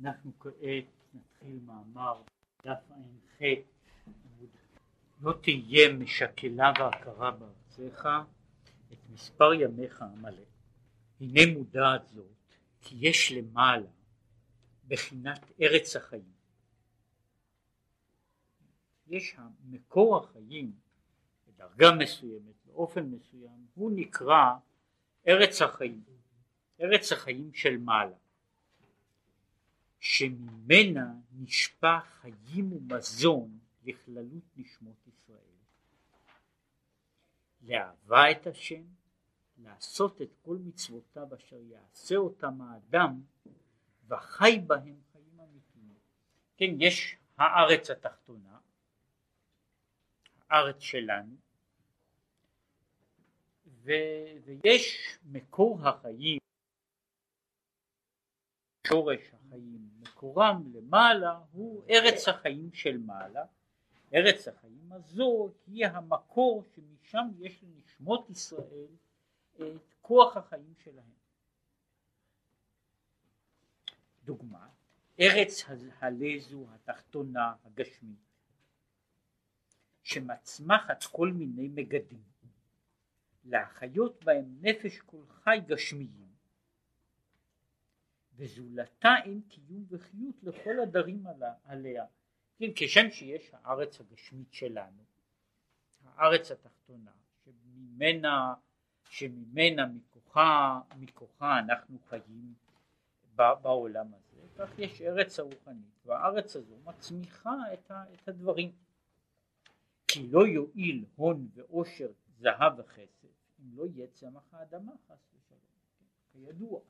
אנחנו כעת נתחיל מאמר דף ע"ח לא תהיה משקלה והכרה בארצך את מספר ימיך המלא. הנה מודעת זאת כי יש למעלה בחינת ארץ החיים. יש מקור החיים בדרגה מסוימת באופן מסוים הוא נקרא ארץ החיים ארץ החיים של מעלה שממנה נשפע חיים ומזון לכללות נשמות ישראל. לאהבה את השם, לעשות את כל מצוותיו אשר יעשה אותם האדם, וחי בהם חיים אמיתיים. כן, יש הארץ התחתונה, הארץ שלנו, ו, ויש מקור החיים, שורש החיים, מקורם למעלה הוא ארץ החיים של מעלה, ארץ החיים הזו היא המקור שמשם יש לנשמות ישראל את כוח החיים שלהם. דוגמה, ארץ הלזו התחתונה הגשמית שמצמחת כל מיני מגדים. להחיות בהם נפש כל חי גשמיים וזולתה אין קיום וחיות לכל הדרים עליה. כן, כשם שיש הארץ הגשמית שלנו, הארץ התחתונה, שממנה, שממנה מכוחה, מכוחה אנחנו חיים בעולם הזה, כך יש ארץ הרוחנית, והארץ הזו מצמיחה את, ה, את הדברים. כי לא יועיל הון ועושר, זהב וכסף, אם לא יהיה צמח האדמה חס ושלום, כן, כידוע.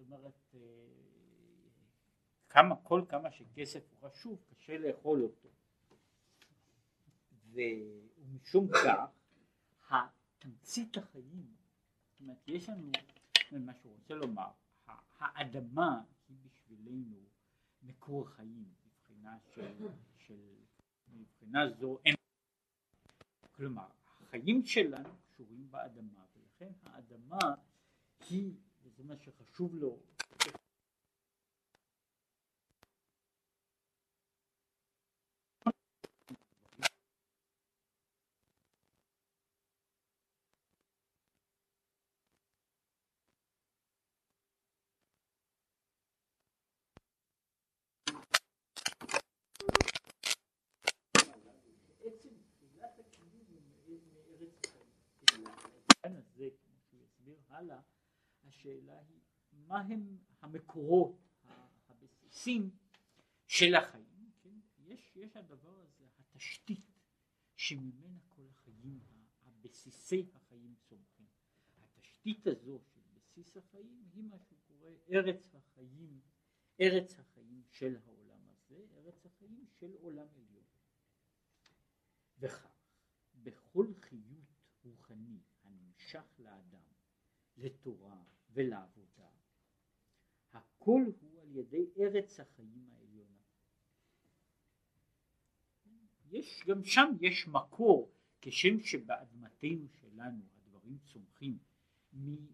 אומרת, אה, כמה, כל כמה שכסף הוא חשוב, קשה לאכול אותו. ומשום כך, התמצית החיים, זאת אומרת, יש לנו, מה שהוא רוצה לומר, האדמה היא בשבילנו מקור חיים, מבחינה של, של מבחינה זו אין, כלומר, החיים שלנו קשורים באדמה, ולכן האדמה היא זה מה שחשוב לו. הלאה השאלה היא מה הם המקורות הבסיסים של החיים, כן? יש, יש הדבר הזה, התשתית שממנה כל החיים, הבסיסי החיים צומחים. התשתית הזו של בסיס החיים היא מה שקורה ארץ החיים, ארץ החיים של העולם הזה, ארץ החיים של עולם עליון. וכך, בכל חיות רוחני הנמשך לאדם לתורה ולעבודה, הכל הוא על ידי ארץ החיים העליונה. יש, גם שם יש מקור, כשם שבאדמתנו שלנו הדברים צומחים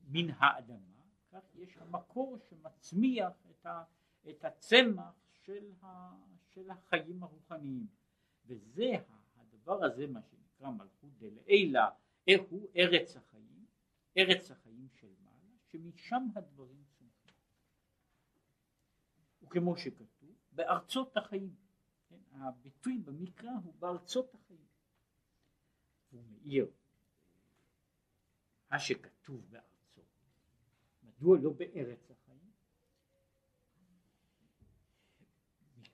מן האדמה, כך יש המקור שמצמיח את, ה, את הצמח של, ה, של החיים הרוחניים. וזה הדבר הזה, מה שנקרא מלכות דלעילה, איך הוא ארץ החיים, ארץ החיים של שמשם הדברים צומחים. וכמו שכתוב, בארצות החיים. כן? הביטוי במקרא הוא בארצות החיים. הוא מאיר מה שכתוב בארצו. מדוע לא בארץ החיים?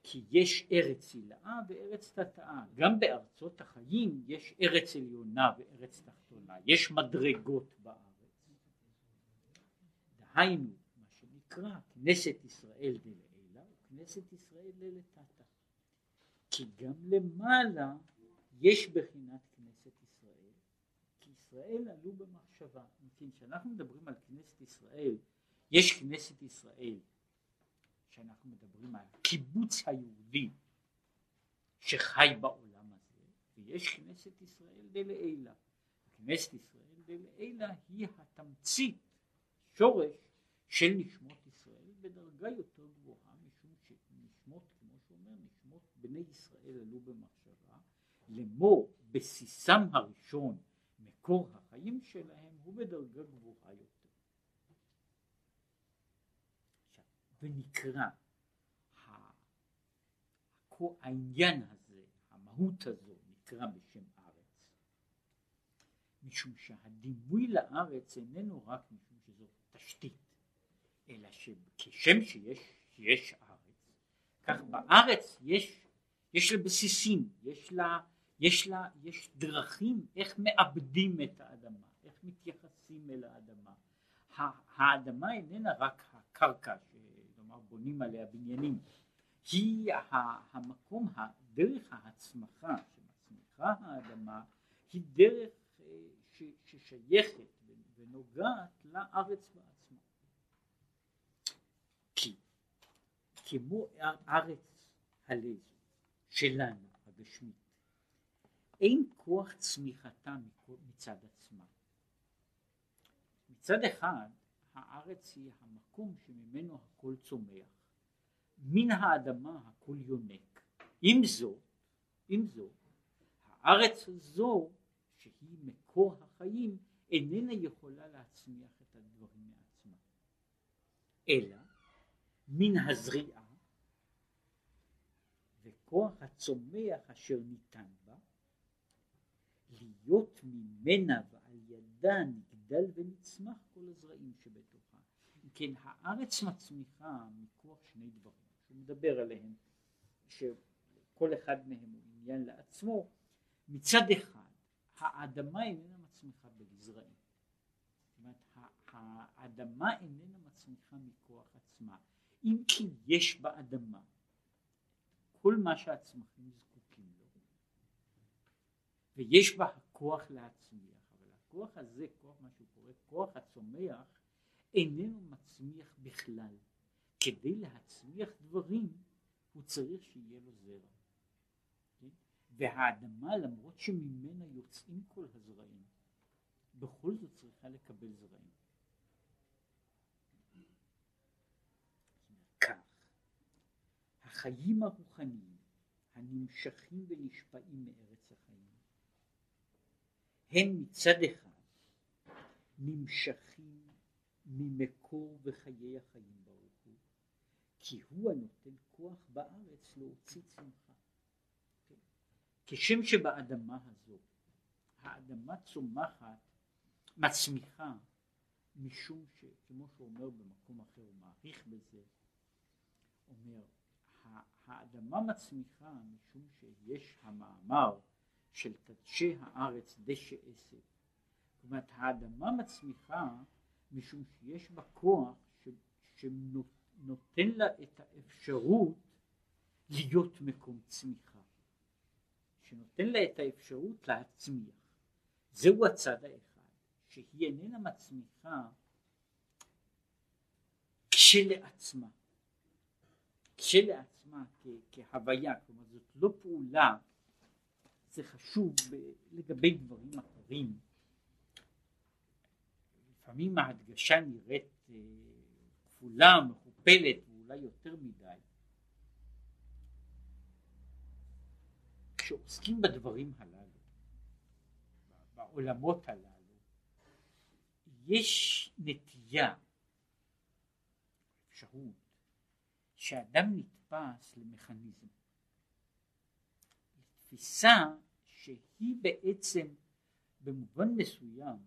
כי יש ארץ הילאה וארץ תתאה. גם בארצות החיים יש ארץ עליונה וארץ תחתונה. יש מדרגות בארץ. היינו מה שנקרא כנסת ישראל דלעילה וכנסת ישראל דלתתא כי גם למעלה יש בחינת כנסת ישראל כי ישראל עלו במחשבה. כשאנחנו מדברים על כנסת ישראל יש כנסת ישראל שאנחנו מדברים על קיבוץ היהודי שחי בעולם הזה ויש כנסת ישראל דלעילה כנסת ישראל דלעילה היא התמצית שורש של נשמות ישראל בדרגה יותר גבוהה משום אומר נשמות בני ישראל עלו במחשבה לאמור בסיסם הראשון מקור החיים שלהם הוא בדרגה גבוהה יותר. ונקרא העניין הזה, המהות הזו, נקרא בשם ארץ, משום שהדימוי לארץ איננו רק משום שזו תשתית, אלא שכשם שיש, שיש ארץ, כך בארץ יש, יש לה בסיסים, יש לה, יש לה, יש דרכים איך מאבדים את האדמה, איך מתייחסים אל האדמה. האדמה איננה רק הקרקע, כלומר בונים עליה בניינים, היא המקום, דרך ההצמחה שמצמיחה האדמה היא דרך אה, ששייכת ונוגעת לארץ בעצמה. כי כמו ארץ הלזו שלנו הגשמית אין כוח צמיחתה מצד עצמה. מצד אחד הארץ היא המקום שממנו הכל צומח מן האדמה הכל יונק. עם זאת, עם זאת, הארץ הזו שהיא מקור החיים איננה יכולה להצמיח את הדברים מעצמה, אלא מן הזריעה וכוח הצומח אשר ניתן בה להיות ממנה ועל ידה נגדל ונצמח כל הזרעים שבתוכה. כן הארץ מצמיחה מכוח שני דברים שהוא מדבר עליהם, שכל אחד מהם הוא עניין לעצמו, מצד אחד האדמה איננה מצמיחה בגזרעים, זאת אומרת האדמה איננה מצמיחה מכוח עצמה, אם כי יש באדמה כל מה שהצמחים זקוקים לו, ויש בה הכוח להצמיח, אבל הכוח הזה, כוח מה שהוא קורא כוח הצומח, איננו מצמיח בכלל. כדי להצמיח דברים הוא צריך שיהיה לו זרע. כן? והאדמה למרות שממנה יוצאים כל הזרעים בכל זאת צריכה לקבל זרעים. כך החיים הרוחניים הנמשכים ונשפעים מארץ החיים הם מצד אחד נמשכים ממקור וחיי החיים כי הוא הנותן כוח בארץ להוציא צמחה. כשם שבאדמה הזו האדמה צומחת, מצמיחה, משום שכמו שהוא אומר במקום אחר, הוא מעריך בזה, אומר, האדמה מצמיחה משום שיש המאמר של תדשי הארץ דשא עשב. זאת אומרת האדמה מצמיחה משום שיש בה כוח שנותן נותן לה את האפשרות להיות מקום צמיחה, שנותן לה את האפשרות להצמיח. זהו הצד האחד, שהיא איננה מצמיחה כשלעצמה, כשלעצמה כהוויה, כלומר זאת לא פעולה, זה חשוב לגבי דברים אחרים. לפעמים ההדגשה נראית אה, כפולה, מטופלת ואולי יותר מדי, כשעוסקים בדברים הללו, בעולמות הללו, יש נטייה, אפשרות, שאדם נתפס למכניזם, תפיסה שהיא בעצם במובן מסוים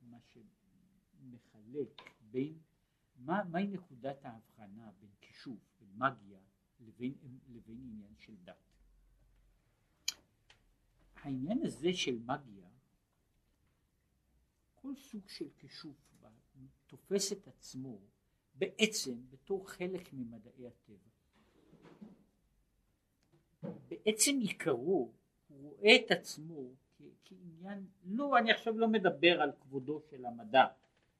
מה שמחלק בין מה, מהי נקודת ההבחנה בין כישוף, בין מגיה, לבין, לבין עניין של דת. העניין הזה של מגיה, כל סוג של כישוף תופס את עצמו בעצם בתור חלק ממדעי הטבע. בעצם עיקרו הוא רואה את עצמו כעניין, לא, אני עכשיו לא מדבר על כבודו של המדע,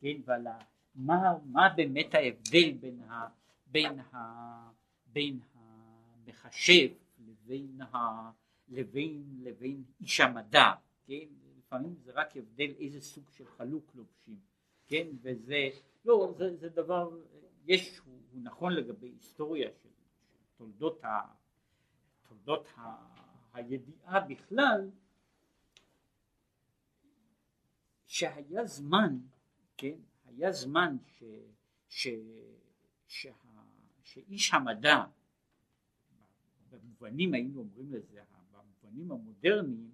כן, ועל מה, מה באמת ההבדל בין, ה, בין, ה, בין המחשב לבין, ה, לבין, לבין איש המדע, כן? לפעמים זה רק הבדל איזה סוג של חלוק לובשים, כן? וזה, לא, זה, זה דבר, יש, הוא, הוא נכון לגבי היסטוריה של, של תולדות, ה, בתולדות הידיעה בכלל שהיה זמן, כן, היה זמן ש, ש, שה, שאיש המדע במובנים היינו אומרים לזה, במובנים המודרניים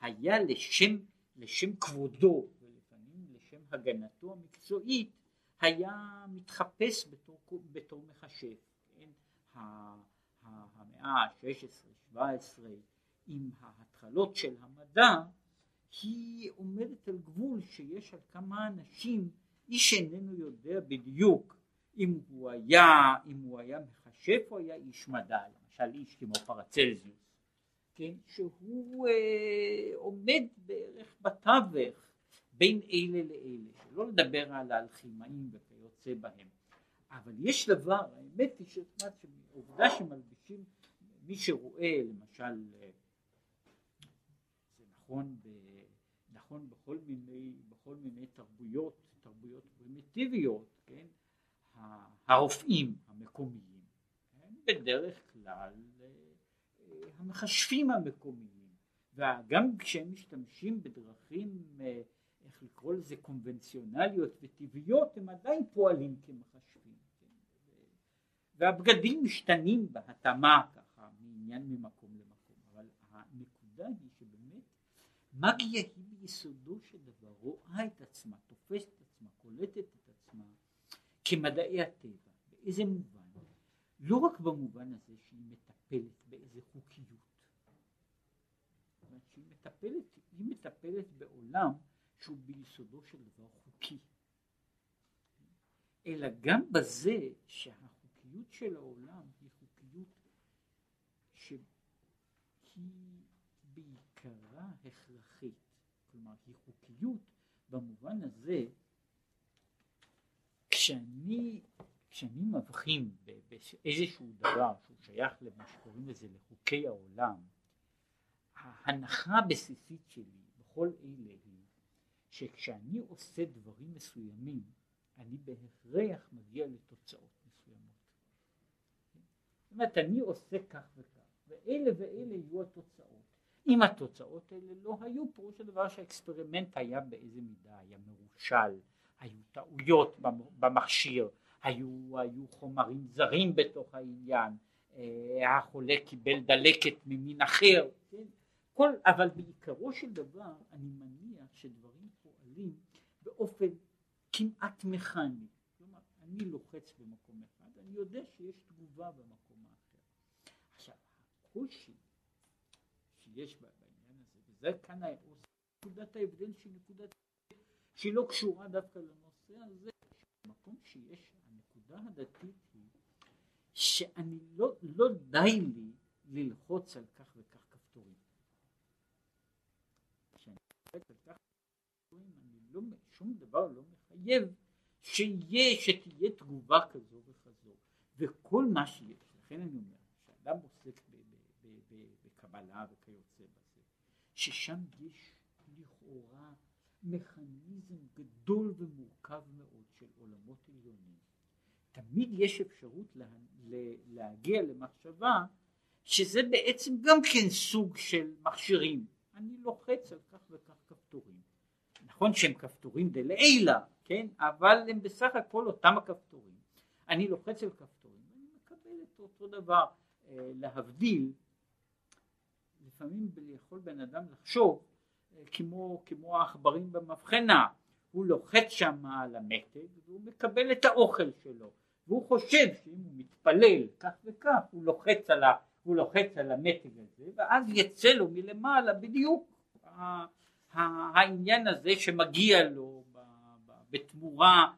היה לשם, לשם כבודו ולפעמים לשם הגנתו המקצועית היה מתחפש בתור, בתור מחשב, כן? המאה ה-16-17 עם ההתחלות של המדע היא עומדת על גבול שיש על כמה אנשים איש איננו יודע בדיוק אם הוא היה, אם הוא היה מחשב או היה איש מדע, למשל איש כמו פרצלזיוס, כן, שהוא אה, עומד בערך בתווך בין אלה לאלה, שלא לדבר על האלכימאים וכיוצא בהם, אבל יש דבר, האמת היא שעובדה שמלבישים, מי שרואה למשל, אה, זה נכון, ב, נכון בכל מיני, בכל מיני תרבויות, תרבויות פרימיטיביות, כן, הרופאים המקומיים הם בדרך כלל אה, המחשבים המקומיים. וגם כשהם משתמשים בדרכים איך לקרוא לזה קונבנציונליות וטבעיות הם עדיין פועלים כמחשבים. כן? והבגדים משתנים בהתאמה ככה מעניין ממקום למקום. אבל הנקודה היא שבאמת מגיה היא ביסודו של דבר רואה את עצמה תופסת את עצמה קולטת את עצמה כמדעי הטבע. באיזה מובן? לא רק במובן הזה שהיא מטפלת באיזה חוקיות. שהיא מטפלת, היא מטפלת בעולם שהוא ביסודו של דבר חוקי. אלא גם בזה שהחוקיות של העולם היא חוקיות שהיא בעיקרה הכרחית. כלומר היא חוקיות במובן הזה כשאני כשאני מבחין באיזשהו דבר שהוא שייך למה שקוראים לזה לחוקי העולם ההנחה הבסיסית שלי בכל אלה היא שכשאני עושה דברים מסוימים אני בהכרח מגיע לתוצאות מסוימות. זאת אומרת אני עושה כך וכך ואלה ואלה יהיו התוצאות. אם התוצאות האלה לא היו פירוש הדבר שהאקספרימנט היה באיזה מידה היה מרושל, היו טעויות במכשיר, היו, היו חומרים זרים בתוך העניין, אה, החולה קיבל דלקת ממין אחר, כן? כל, אבל בעיקרו של דבר אני מניח שדברים פועלים באופן כמעט מכני, כלומר אני לוחץ במקום אחד, אני יודע שיש תגובה במקום האחר. עכשיו הקושי שיש בעניין הזה, וזה כאן נקודת ההבדל שהיא נקודת שהיא לא קשורה דווקא לנושא הזה, במקום שיש הנקודה הדתית היא שאני לא, לא די לי ללחוץ על כך וכך כפתורים. כשאני לוחץ על כך כפתורים אני לא, שום דבר לא מחייב שיהיה, שתהיה תגובה כזו וכזו וכל מה שיש, לכן אני אומר, כשאדם עוסק בקבלה וכיוצא בזה, ששם יש לכאורה מכניזם גדול ומורכב מאוד של עולמות עליונים תמיד יש אפשרות לה, להגיע למחשבה שזה בעצם גם כן סוג של מכשירים. אני לוחץ על כך וכך כפתורים. נכון שהם כפתורים דלעילה, כן? אבל הם בסך הכל אותם הכפתורים. אני לוחץ על כפתורים ואני מקבל את אותו דבר. אה, להבדיל, לפעמים יכול בן אדם לחשוב אה, כמו, כמו העכברים במבחנה, הוא לוחץ שם על המתג והוא מקבל את האוכל שלו. והוא חושב שאם הוא מתפלל כך וכך הוא לוחץ על, ה, הוא לוחץ על המתג הזה ואז יצא לו מלמעלה בדיוק העניין הזה שמגיע לו בתמורה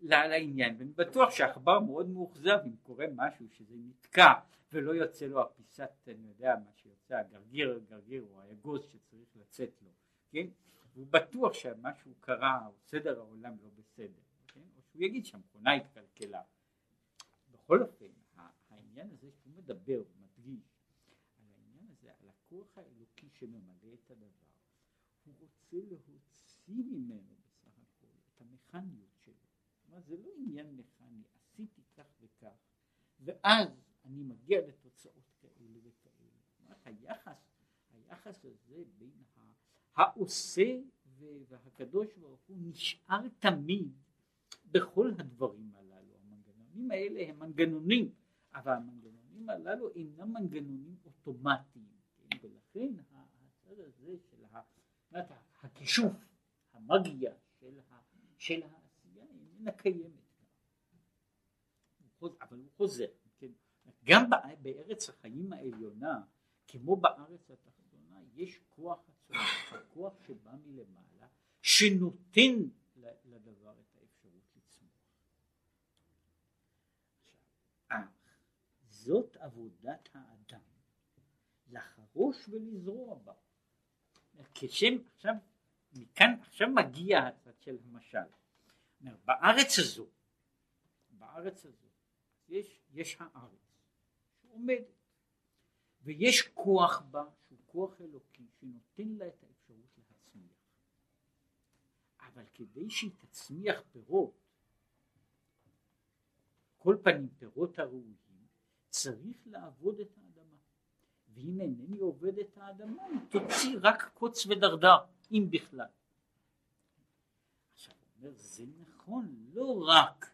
לעניין. ואני בטוח שהעכבר מאוד מאוכזב אם קורה משהו שזה נתקע ולא יוצא לו הפיסת אני יודע מה שיוצא הגרגיר הגרגיר או האגוז שצריך לצאת לו כן? הוא בטוח שמשהו קרה או סדר העולם לא בסדר כן? או שהוא יגיד שהמכונה התקלקלה. בכל אופן העניין הזה שהוא מדבר ומדגיש על העניין הזה על הכוח האלוקי שממלא את הדבר הוא רוצה להוציא ממנו בסך הכל את המכניות שלו כלומר זה לא עניין מכני עשיתי כך וכך ואז אני מגיע לתוצאות כאלה וכאלה היחס, היחס הזה בין העושה והקדוש ברוך הוא נשאר תמיד בכל הדברים הללו. המנגנונים האלה הם מנגנונים, אבל המנגנונים הללו אינם מנגנונים אוטומטיים, כן? ולכן הצד הזה של הכישוף, המגיה של, של העשייה איננה קיימת. אבל הוא חוזר, כן? גם בארץ החיים העליונה, כמו בארץ התחתונה, יש כוח הצורך, הכוח שבא מלמעלה, שנותן לדבר את האפשרות לצמוח. זאת עבודת האדם, לחרוש ולזרוע בה. כשם, עכשיו, מכאן, עכשיו מגיע הצד של המשל. בארץ הזו, בארץ הזו, יש, יש הארץ שעומדת ויש כוח בה שהוא כוח אלוקי שנותן לה את האפשרות להצמיח אבל כדי שהיא תצמיח פירות כל פנים פירות הראויים צריך לעבוד את האדמה ואם אינני עובד את האדמה היא תוציא רק קוץ ודרדר אם בכלל עכשיו הוא אומר זה נכון לא רק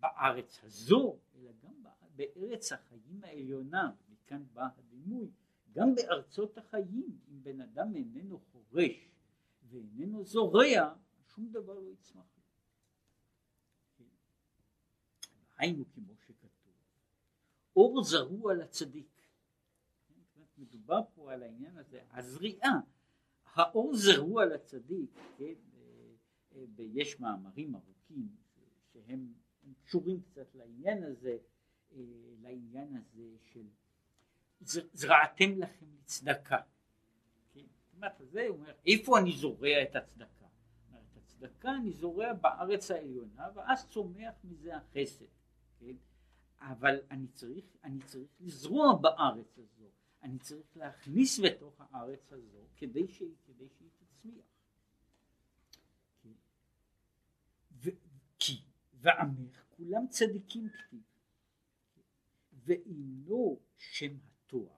בארץ הזו, אלא גם בארץ החיים העליונה, מכאן בא הדימוי, גם בארצות החיים, אם בן אדם איננו חורש ואיננו זורע, שום דבר לא יצמח. היינו כמו שכתוב, אור זרוע לצדיק. מדובר פה על העניין הזה, הזריעה, האור זרוע לצדיק, כן, אה, אה, יש מאמרים ארוכים שהם קשורים קצת לעניין הזה, אה, לעניין הזה של זרעתם לכם לצדקה. כן? זה אומר, איפה אני זורע את הצדקה? את הצדקה אני זורע בארץ העליונה ואז צומח מזה החסד. כן? אבל אני צריך, אני צריך לזרוע בארץ הזו, אני צריך להכניס בתוך הארץ הזו כדי, ש, כדי שהיא תצמיח. כי ועמך כולם צדיקים כתיב. ואינו שם התואר.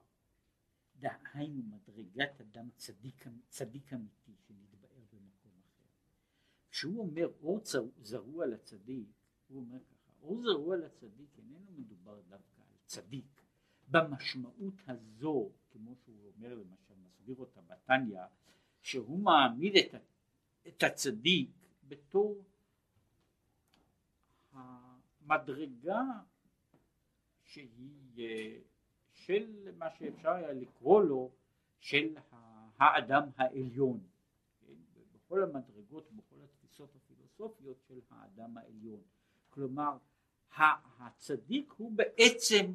דהיינו מדרגת אדם צדיק, צדיק אמיתי שנתבאר במקום אחר. כשהוא אומר אור זרוע לצדיק הוא אומר ככה אור זרוע לצדיק איננו מדובר דווקא על צדיק במשמעות הזו כמו שהוא אומר למשל מסביר אותה בתניא שהוא מעמיד את, את הצדיק בתור מדרגה שהיא אה, של מה שאפשר היה לקרוא לו של האדם העליון, כן? בכל המדרגות, בכל התפיסות הפילוסופיות של האדם העליון. כלומר, הצדיק הוא בעצם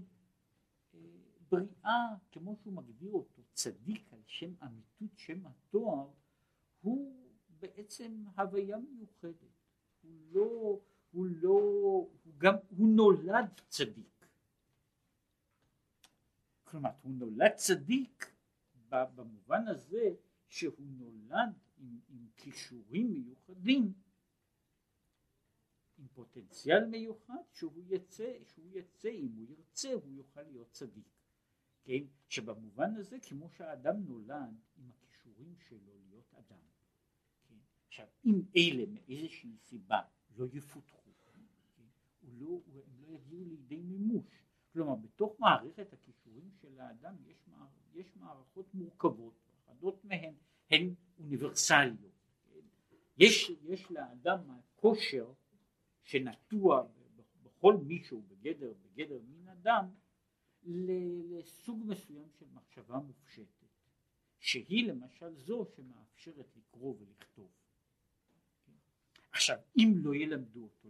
בריאה, כמו שהוא מגדיר אותו, צדיק על שם אמיתות שם התואר, הוא בעצם הוויה מיוחדת. הוא לא הוא לא, הוא גם, הוא נולד צדיק. כלומר, הוא נולד צדיק במובן הזה שהוא נולד עם, עם כישורים מיוחדים, עם פוטנציאל מיוחד שהוא יצא, שהוא יצא, אם הוא ירצה, הוא יוכל להיות צדיק. כן? שבמובן הזה, כמו שהאדם נולד עם הכישורים שלו להיות אדם. כן? עכשיו, אם אלה מאיזושהי סיבה לא יפותחו הוא לא, הם לא יגיעו לידי מימוש. כלומר, בתוך מערכת הכישורים של האדם יש, מער, יש מערכות מורכבות, אחדות מהן הן אוניברסליות. יש, יש לאדם הכושר שנטוע בכל מישהו בגדר, בגדר מין אדם לסוג מסוים של מחשבה מופשטת, שהיא למשל זו שמאפשרת לקרוא ולכתוב. עכשיו, אם לא ילמדו אותו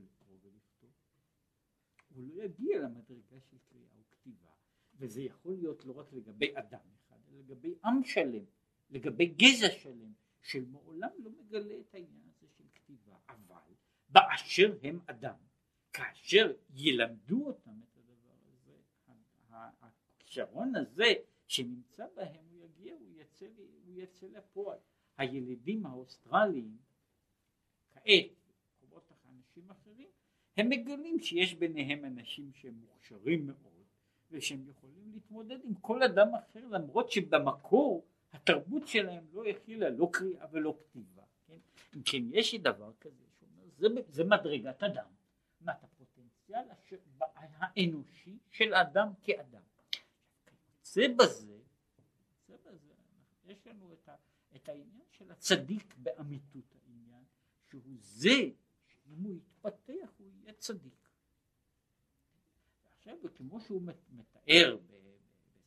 הוא לא יגיע למדרגה של קריאה וכתיבה וזה יכול להיות לא רק לגבי אדם אחד אלא לגבי עם שלם לגבי גזע שלם שמעולם לא מגלה את העניין הזה של כתיבה אבל באשר הם אדם כאשר ילמדו אותם את הכישרון הזה שנמצא בהם הוא יגיע הוא יצא, הוא יצא לפועל הילידים האוסטרליים כעת אנשים אחרים הם מגלים שיש ביניהם אנשים שהם מוכשרים מאוד ושהם יכולים להתמודד עם כל אדם אחר למרות שבמקור התרבות שלהם לא הכילה לא קריאה ולא כתיבה, כן? אם כן יש לי דבר כזה שאומר זה, זה מדרגת אדם, מה את הפוטנציאל האנושי של אדם כאדם. זה בזה, זה בזה, יש לנו את, ה, את העניין של הצדיק באמיתות העניין, שהוא זה שאם הוא יתפתח הוא יהיה צדיק. עכשיו כמו שהוא מתאר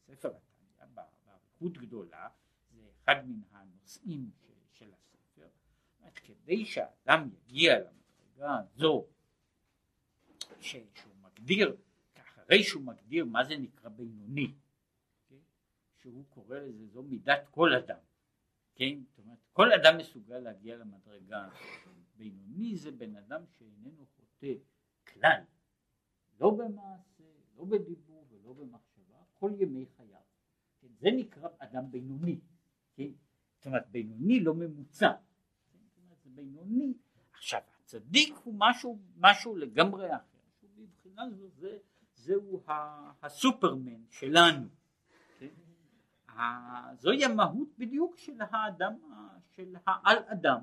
בספר התניא באריכות גדולה זה אחד מן הנושאים של הספר כדי שהאדם יגיע למדרגה הזו שהוא מגדיר אחרי שהוא מגדיר מה זה נקרא בינוני? שהוא קורא לזה זו מידת כל אדם כן? זאת אומרת כל אדם מסוגל להגיע למדרגה בינוני זה בן אדם שאיננו חוטא כלל לא במעשה לא בדיבור ולא במחשבה כל ימי חייו כן? זה נקרא אדם בינוני כן? זאת אומרת בינוני לא ממוצע כן? זאת אומרת זה בינוני עכשיו הצדיק הוא משהו, משהו לגמרי אחר מבחינה זו זה, זהו הסופרמן שלנו? זוהי המהות בדיוק של האדם של העל אדם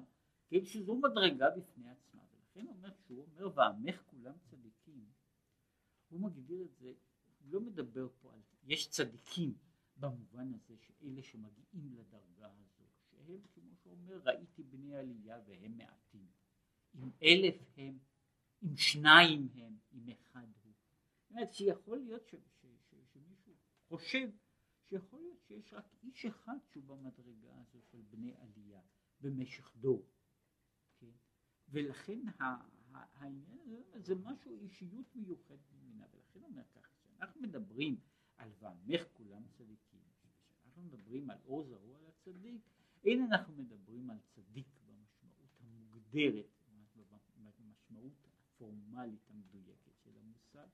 כן? שזו מדרגה בפני עצמה. ולכן אומר שהוא אומר ועמך כולם צדיקים. הוא מגדיר את זה הוא לא מדבר פה על יש צדיקים במובן הזה שאלה שמגיעים לדרגה הזו שהם כמו שאומר ראיתי בני עלייה והם מעטים. אם אלף הם אם שניים הם אם אחד הוא. זאת אומרת שיכול להיות שמישהו חושב שיכול להיות שיש רק איש אחד שהוא במדרגה הזו של בני עלייה במשך דור כן? ולכן העניין הזה זה משהו אישיות מיוחדת במינה ולכן אומר ככה כשאנחנו מדברים על ועמך כולם צדיקים כשאנחנו מדברים על עוז זרוע לצדיק אין אנחנו מדברים על צדיק במשמעות המוגדרת במשמעות הפורמלית המדויקת של המושג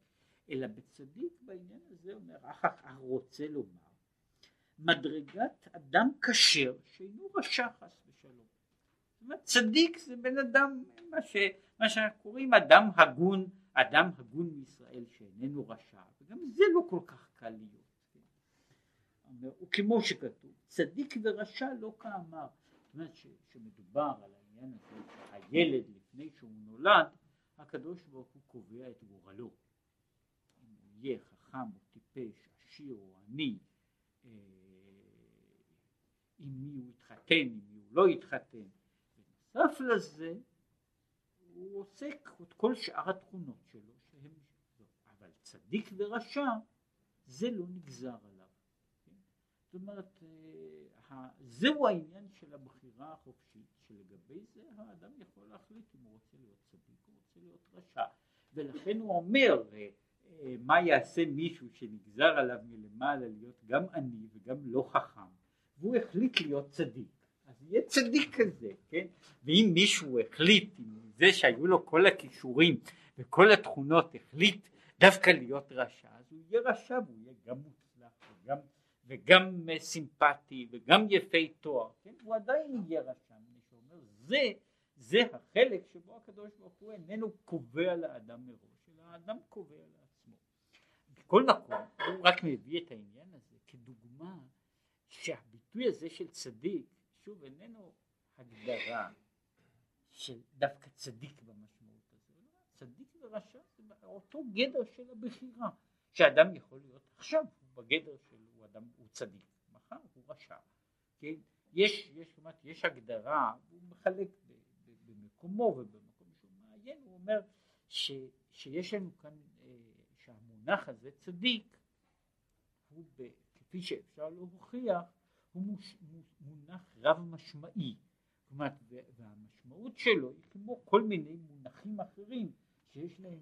אלא בצדיק בעניין הזה אומר אחר רוצה לומר מדרגת אדם כשר שאינו רשע חס ושלום אומרת, צדיק זה בן אדם, מה, ש, מה שאנחנו קוראים אדם הגון, אדם הגון מישראל שאיננו רשע, וגם זה לא כל כך קל להיות. כן? וכמו שכתוב, צדיק ורשע לא כאמר. זאת אומרת שמדובר על העניין הזה שהילד לפני שהוא נולד, הקדוש ברוך הוא קובע את גורלו. אם הוא יהיה חכם או טיפש, עשיר או עני, עם מי הוא יתחתן, עם מי הוא לא יתחתן. בנוסף לזה הוא עוסק את כל שאר התכונות שלו שהם אבל צדיק ורשע זה לא נגזר עליו כן? זאת אומרת אה, זהו העניין של הבחירה החופשית שלגבי זה האדם יכול להחליט אם הוא רוצה להיות צדיק או רוצה להיות רשע ולכן הוא אומר אה, אה, מה יעשה מישהו שנגזר עליו מלמעלה להיות גם עני וגם לא חכם והוא החליט להיות צדיק אז יהיה צדיק כזה, כן? ואם מישהו החליט, עם זה שהיו לו כל הכישורים וכל התכונות, החליט דווקא להיות רשע, אז הוא יהיה רשע והוא יהיה גם מוצלח וגם, וגם סימפטי וגם יפה תואר, כן? הוא עדיין יהיה רשע, מי שאומר זה, זה החלק שבו הקדוש ברוך הוא איננו קובע לאדם מראש, אלא האדם קובע לעצמו. בכל מקום הוא רק מביא את העניין הזה כדוגמה שהביטוי הזה של צדיק שוב איננו הגדרה של דווקא צדיק במשמעות הזו, צדיק ורשע זה אותו גדר של הבחירה, שאדם יכול להיות עכשיו הוא בגדר של הוא אדם, הוא צדיק, מחר הוא רשע, כן? יש, יש, אומרת, יש הגדרה, הוא מחלק במקומו ובמקום שהוא מעיין, הוא אומר ש, שיש לנו כאן, אה, שהמונח הזה צדיק, הוא ב, כפי שאפשר להוכיח, הוא מוש, מונח רב משמעי, כלומר, והמשמעות שלו היא כמו כל מיני מונחים אחרים שיש להם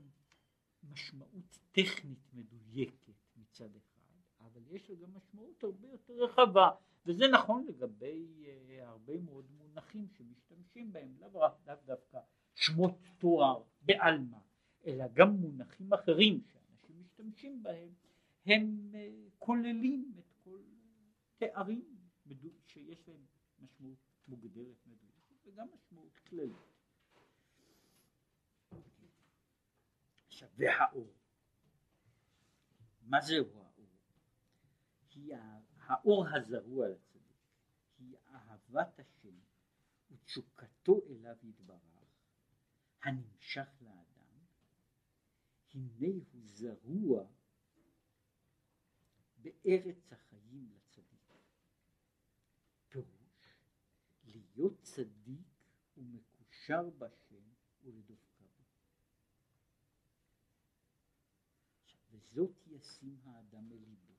משמעות טכנית מדויקת מצד אחד, אבל יש לו גם משמעות הרבה יותר רחבה, וזה נכון לגבי uh, הרבה מאוד מונחים שמשתמשים בהם, לאו לאו דווקא שמות תואר בעלמא, אלא גם מונחים אחרים שאנשים משתמשים בהם, הם uh, כוללים את כל תארים שיש להם משמעות מוגדרת מדויקת וגם משמעות כללית. עכשיו והאור, מה זהו האור? היא האור הזרוע לצדיק, היא אהבת השם ותשוקתו אליו יתברך, הנמשך לאדם, הנה הוא זרוע בארץ החיים לצדיק. פירוש, להיות צדיק ומקושר בשם ולדבקה בו. וזאת ישים האדם אל ליבו,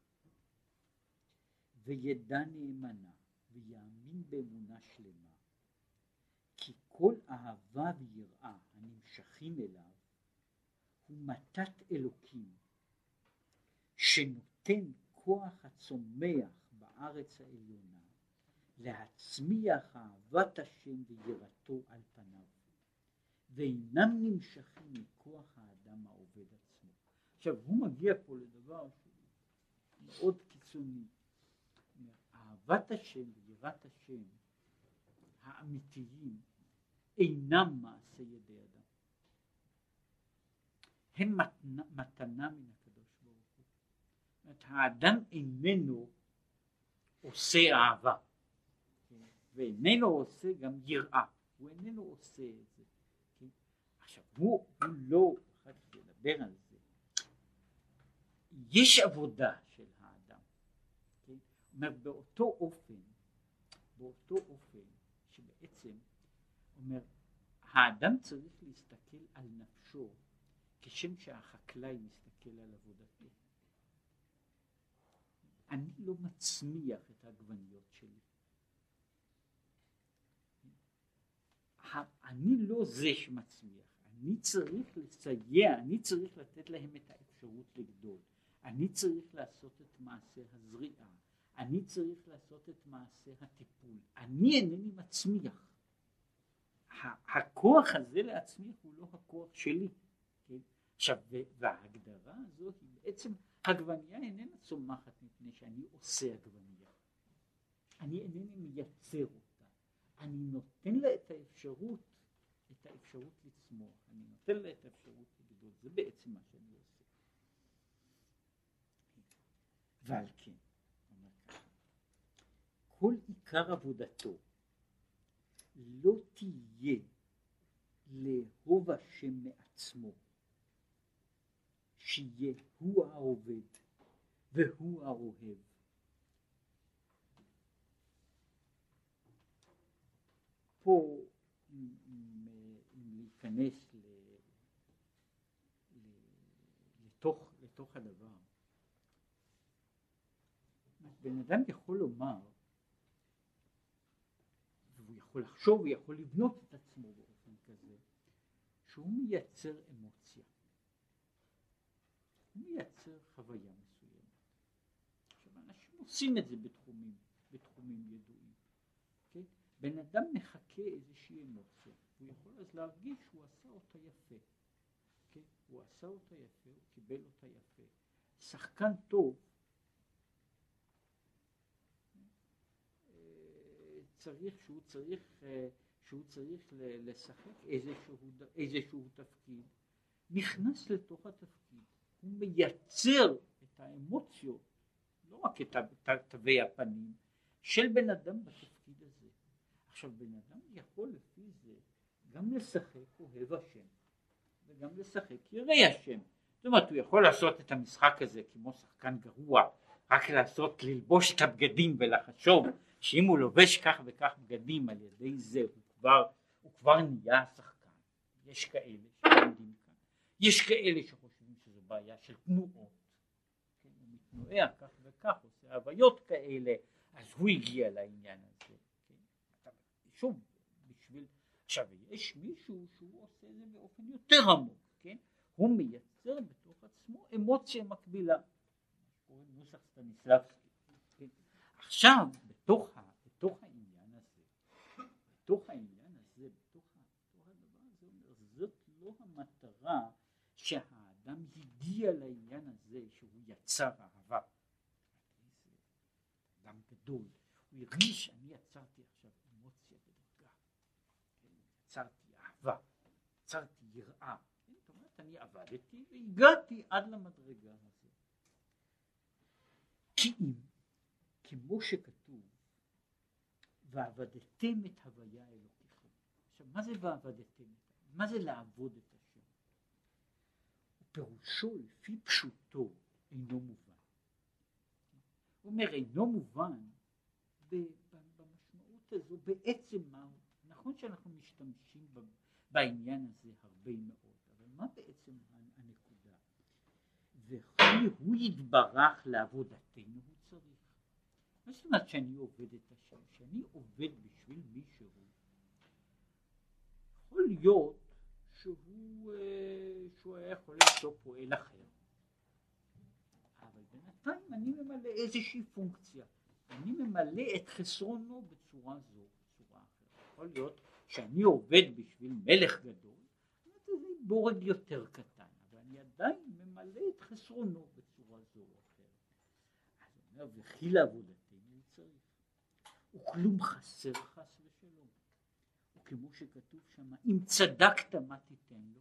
וידע נאמנה, ויאמין באמונה שלמה, כי כל אהבה ויראה הנמשכים אליו הוא מתת אלוקים שנותן הכוח הצומח בארץ העליונה להצמיח אהבת השם ויראתו על פניו ואינם נמשכים מכוח האדם העובד עצמו. עכשיו הוא מגיע פה לדבר מאוד קיצוני. אהבת השם ויראת השם האמיתיים אינם מעשה ידי אדם. הם מתנה, מתנה מן אומרת, האדם איננו עושה אהבה, ואיננו עושה גם יראה, הוא איננו עושה את זה. כן? עכשיו, הוא, הוא לא, אחר כך לדבר על זה, יש עבודה של האדם, כן? אומר, באותו אופן, באותו אופן, שבעצם, אומר, האדם צריך להסתכל על נפשו כשם שהחקלאי מסתכל על עבודתו. אני לא מצמיח את העגבניות שלי. אני לא זה שמצמיח, אני צריך לסייע, אני צריך לתת להם את האפשרות לגדול, אני צריך לעשות את מעשה הזריעה, אני צריך לעשות את מעשה הטיפול, אני אינני מצמיח. הכוח הזה להצמיח הוא לא הכוח שלי. כן? עכשיו, וההגדרה הזו היא בעצם עגבנייה איננה צומחת מפני שאני עושה עגבנייה. אני אינני מייצר אותה. אני נותן לה את האפשרות, את האפשרות לצמוח. אני נותן לה את האפשרות לגדול. זה בעצם מה שאני עושה. ועל כן, כל עיקר עבודתו לא תהיה לאהוב השם מעצמו שיהיה הוא העובד והוא האוהב. פה אם להיכנס לתוך, לתוך הדבר, בן אדם יכול לומר, והוא יכול לחשוב, הוא יכול לבנות את עצמו באופן כזה, שהוא מייצר אמוציה. מייצר חוויה מסוימת. עכשיו אנשים עושים את זה בתחומים, בתחומים ידועים. בן אדם מחכה איזושהי אמוציה, הוא יכול אז להרגיש שהוא עשה אותה יפה. כן? הוא עשה אותה יפה, הוא קיבל אותה יפה. שחקן טוב צריך, שהוא צריך, שהוא צריך לשחק איזשהו, איזשהו תפקיד, נכנס לתוך התפקיד. הוא מייצר את האמוציות, לא רק את תווי הפנים, של בן אדם בתפקיד הזה. עכשיו בן אדם יכול לפי זה גם לשחק אוהב השם וגם לשחק ירא השם. זאת אומרת הוא יכול לעשות את המשחק הזה כמו שחקן גרוע, רק לעשות, ללבוש את הבגדים ולחשוב שאם הוא לובש כך וכך בגדים על ידי זה הוא כבר, הוא כבר נהיה שחקן. יש כאלה שלומדים כאן, יש כאלה שחושבים בעיה של תנועות, כן, הוא מתנועע כך וכך, עושה הוויות כאלה, אז הוא הגיע לעניין הזה, שוב, בשביל, עכשיו יש מישהו שהוא עושה את זה באופן יותר עמוק, כן, הוא מייצר בתוך עצמו אמוציה מקבילה, קוראים נוסח סטניסלבסקי, כן, עכשיו בתוך, בתוך העניין הזה, בתוך העניין הזה, בתוך, בתוך הדבר הזה, זאת לא המטרה שה... האדם הגיע לעניין הזה שהוא יצר אהבה. אדם גדול, הוא הרגיש שאני יצרתי עכשיו אמוציה ודרגה, כן? יצרתי אהבה, יצרתי יראה? זאת אומרת אני עבדתי והגעתי עד למדרגה הזאת. כי אם כמו שכתוב ועבדתם את הוויה אלוקיכם. עכשיו מה זה ועבדתם? מה זה לעבוד את השם? פירושו לפי פשוטו אינו מובן. הוא אומר אינו מובן במשמעות הזו בעצם מה. נכון שאנחנו משתמשים בעניין הזה הרבה מאוד, אבל מה בעצם הנקודה? וכי הוא יתברך לעבודתנו הוא צריך. מה זאת אומרת שאני עובד את השם? שאני עובד בשביל מישהו, יכול להיות שהוא, אה, שהוא היה יכול למצוא פועל אחר. אבל בינתיים אני ממלא איזושהי פונקציה. אני ממלא את חסרונו בצורה זו, בצורה אחרת. יכול להיות שאני עובד בשביל מלך גדול, זה בורג יותר קטן, אבל אני עדיין ממלא את חסרונו בצורה זו או אחרת. אז הוא אומר, וכי לעבודתנו צריך, וכלום חסר חס ושלום. וכמו שכתוב שם, אם צדקת מה תיתן לו.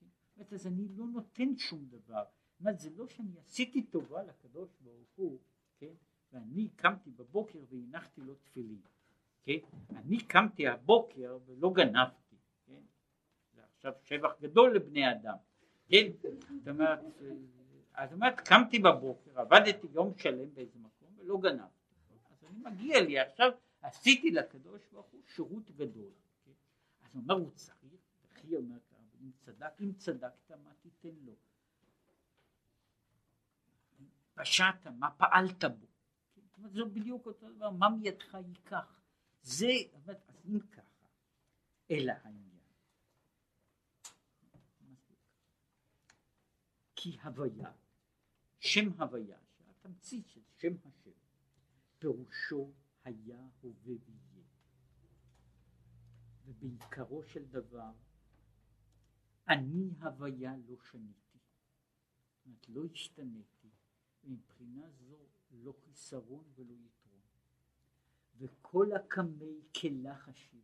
כן? אז אני לא נותן שום דבר. זאת אומרת, זה לא שאני עשיתי טובה לקדוש ברוך הוא, כן? ואני קמתי בבוקר והנחתי לו תפילין. כן? אני קמתי הבוקר ולא גנבתי, כן? זה עכשיו שבח גדול לבני אדם, כן? זאת אומרת, זאת אומרת, קמתי בבוקר, עבדתי יום שלם באיזה מקום ולא גנבתי, אז אני מגיע לי עכשיו, עשיתי לקדוש ברוך הוא שירות גדול, כן? אז הוא אומר, הוא צריך, וכי אומר אם צדק, אם צדקת מה תיתן לו? פשעת, מה פעלת בו? זאת אומרת, זה בדיוק אותו דבר, מה מידך ייקח? זה, אז אם ככה, אלא העניין. כי הוויה, שם הוויה, שהתמצית של שם השם, פירושו היה, הווה ויהיה. ובעיקרו של דבר, אני הוויה לא שניתי. זאת אומרת, לא השתניתי, ומבחינה זו לא חיסרון ולא יתרון. וכל הקמי כלח אשיב.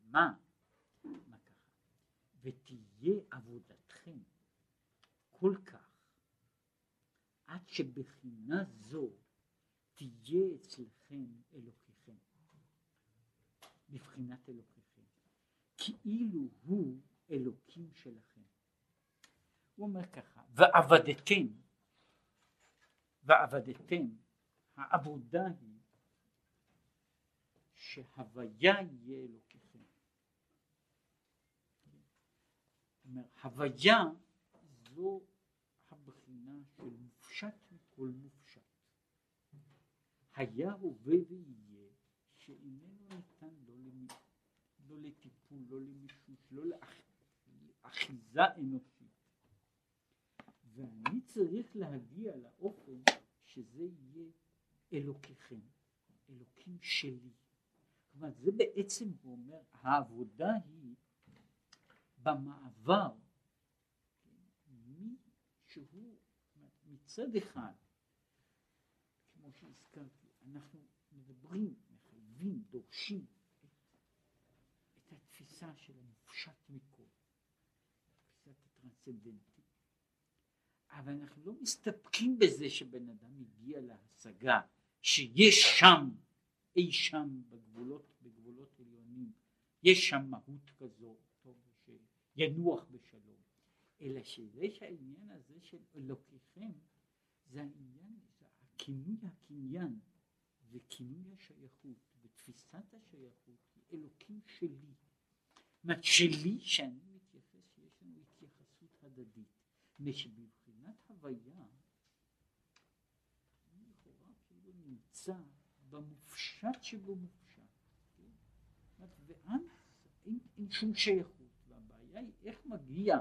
מה? מה ככה? ותהיה עבודתכם כל כך עד שבחינה זו תהיה אצלכם אלוקיכם, בבחינת אלוקיכם, כאילו הוא אלוקים שלכם. הוא אומר ככה, ועבדתם ועבדתם, העבודה היא שהוויה יהיה אלוקיכם. הוויה זו הבחינה של מופשט מכל מופשט. היה הווה ויהיה שאיננו ניתן לא, למ... לא לטיפול, לא למישוש, לא לאחיזה אנושית. ואני צריך להגיע לאופן שזה יהיה אלוקיכם, אלוקים שלי. כלומר זה בעצם הוא אומר, העבודה היא במעבר שהוא מצד אחד, כמו שהזכרתי, אנחנו מדברים, מחייבים, דורשים את, את התפיסה של המופשט מכל, תפיסת הטרנסצנדנט. אבל אנחנו לא מסתפקים בזה שבן אדם הגיע להשגה שיש שם, אי שם בגבולות, בגבולות עליונים, יש שם מהות כזו, שינוח בשלום, אלא שזה שהעניין הזה של אלוקיכם זה העניין, הכינוי הקניין וכינוי השייכות ותפיסת השייכות היא אלוקים שלי. זאת אומרת שלי שאני מתייחס, שיש לנו התייחסות הדדית. הוויה, אני לכאורה כאילו נמצא במופשט שבו מופשט. כן? ואז אין, אין שום שייכות, והבעיה היא איך מגיע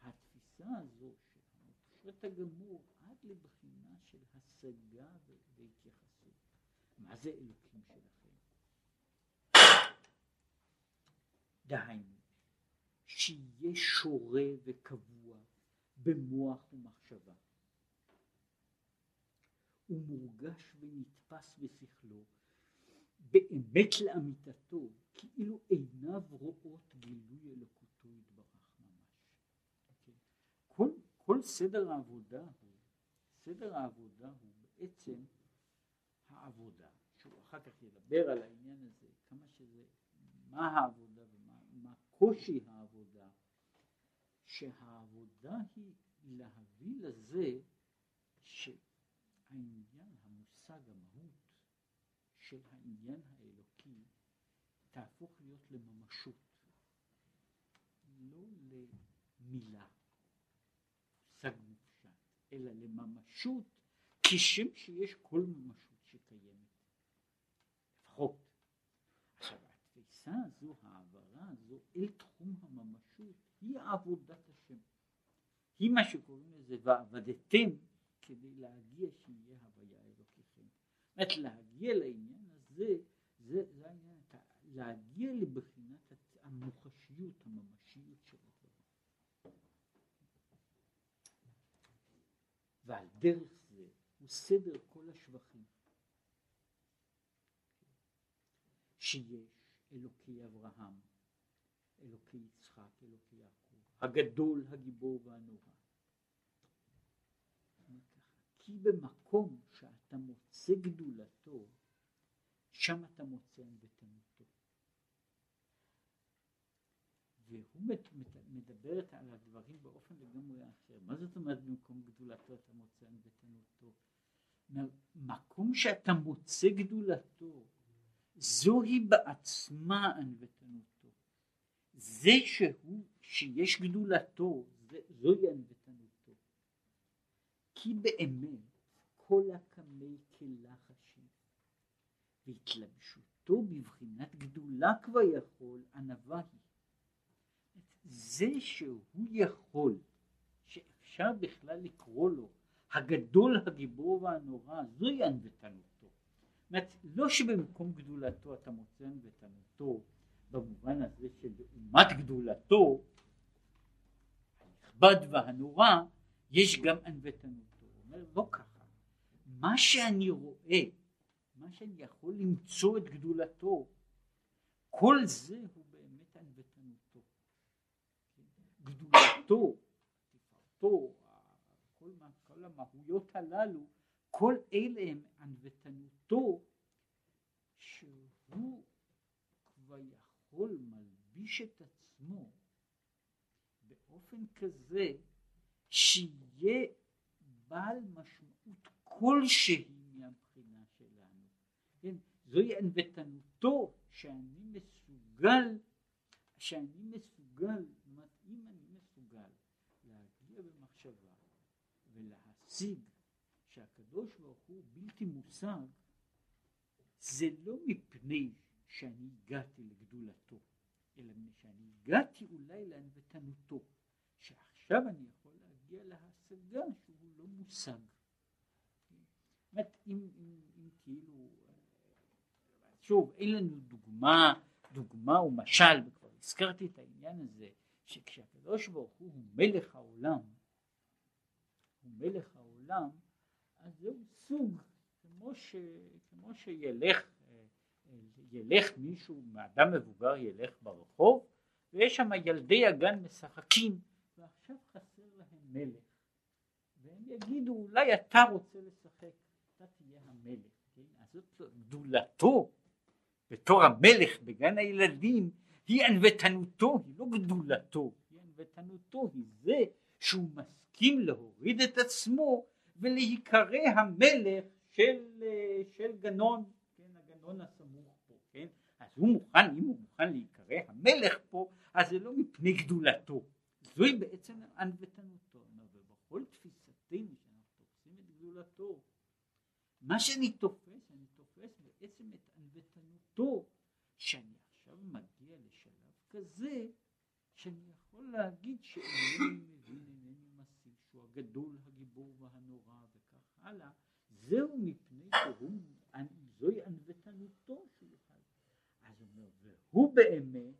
התפיסה הזו של המופשט הגמור עד לבחינה של השגה והתייחסות. מה זה אלוקים שלכם? דהיינו, שיהיה שורה וקבוע במוח ומחשבה. הוא מורגש ונתפס בשכלו, באמת לאמיתתו, כאילו עיניו רואות גילוי אלוקותו יתברך ממש. Okay. כל, כל סדר העבודה הוא, סדר העבודה הוא בעצם העבודה, שהוא אחר כך ידבר על העניין הזה, כמה שזה, מה העבודה ומה קושי העבודה, שהעבודה היא להביא לזה שהעניין, המושג, המהות של העניין האלוקי תהפוך להיות לממשות, לא למילה, מושג מופשט, אלא לממשות כשם שיש כל ממשות שקיימת, לפחות. עכשיו התפיסה הזו, ההעברה הזו אל תחום היא עבודת השם. היא מה שקוראים לזה ועבדתם כדי להגיע שיהיה הוויה אלוקיכם. זאת אומרת להגיע לעניין הזה, זה, זה העניין, להגיע לבחינת המוחשיות, הממשיות של הדבר. ועל דרך זה הוא סדר כל השבחים שיש אלוקי אברהם, אלוקי יצחק, אלוקי יעקב, הגדול, הגיבור והנורא. כי במקום שאתה מוצא גדולתו, שם אתה מוצא ענוותנותו. והוא מדברת על הדברים באופן לגמרי אחר. מה זאת אומרת במקום גדולתו אתה מוצא ענוותנותו? מקום שאתה מוצא גדולתו, זוהי בעצמה ענוותנותו. זה שהוא, שיש גדולתו, זוהי ענוותנותו. כי באמת כל הקמי כלחשי והתלבשותו בבחינת גדולה כבר יכול, ענווה היא. זה שהוא יכול, שאפשר בכלל לקרוא לו הגדול, הגיבור והנורא, זוהי ענוותנותו. אומרת, לא שבמקום גדולתו אתה מוצא ענוותנותו במובן הזה שלעומת גדולתו הנכבד והנורא יש גם ענוותנותו. הוא אומר לא ככה, מה שאני רואה, מה שאני יכול למצוא את גדולתו, כל זה הוא באמת ענוותנותו. גדולתו, תפארתו, כל, כל המהויות הללו, כל אלה הם ענוותנותו שהוא כבר יכול מלביש את עצמו באופן כזה שיהיה בעל משמעות כלשהי מהבחינה שלנו. כן? זוהי ענוותנותו שאני מסוגל, שאני מסוגל, אם אני מסוגל להגיע במחשבה ולהשיג שהקדוש ברוך הוא בלתי מושג, זה לא מפני שאני הגעתי לגדולתו, אלא מפני שאני הגעתי אולי לענוותנותו, שעכשיו אני יכול להגיע להשגה שהוא לא מושג. זאת אם, אם, אם כאילו, שוב, אין לנו דוגמה, דוגמה ומשל, וכבר הזכרתי את העניין הזה, שכשהקדוש ברוך הוא הוא מלך העולם, הוא מלך העולם, אז זהו סוג, כמו, ש, כמו שילך ילך מישהו, מאדם מבוגר ילך ברחוב, ויש שם ילדי הגן משחקים, ועכשיו חסר להם מלך. והם יגידו, אולי אתה רוצה לשחק, אתה תהיה המלך. כן? אז זאת גדולתו בתור המלך בגן הילדים, היא ענוותנותו, היא לא גדולתו, היא ענוותנותו, היא זה שהוא מסכים להוריד את עצמו ולהיקרא המלך של, של גנון, כן, הגנון הסמוך פה, כן, אז הוא מוכן, אם הוא מוכן להיקרא המלך פה, אז זה לא מפני גדולתו, זוהי בעצם ענוותנותו, ובכל תפיסתנו שאנחנו תופסים את גדולתו, מה שאני תופס, אני תופס בעצם את ענוותנותו, שאני עכשיו מגיע לשלב כזה, שאני יכול להגיד שאינני מבין, אינני מסיב, שהוא הגדול, הגיבור והנורא וכך הלאה, זהו מפני שהוא, זוהי ענוותנותו שהוא יוכל. אז הוא אומר, והוא באמת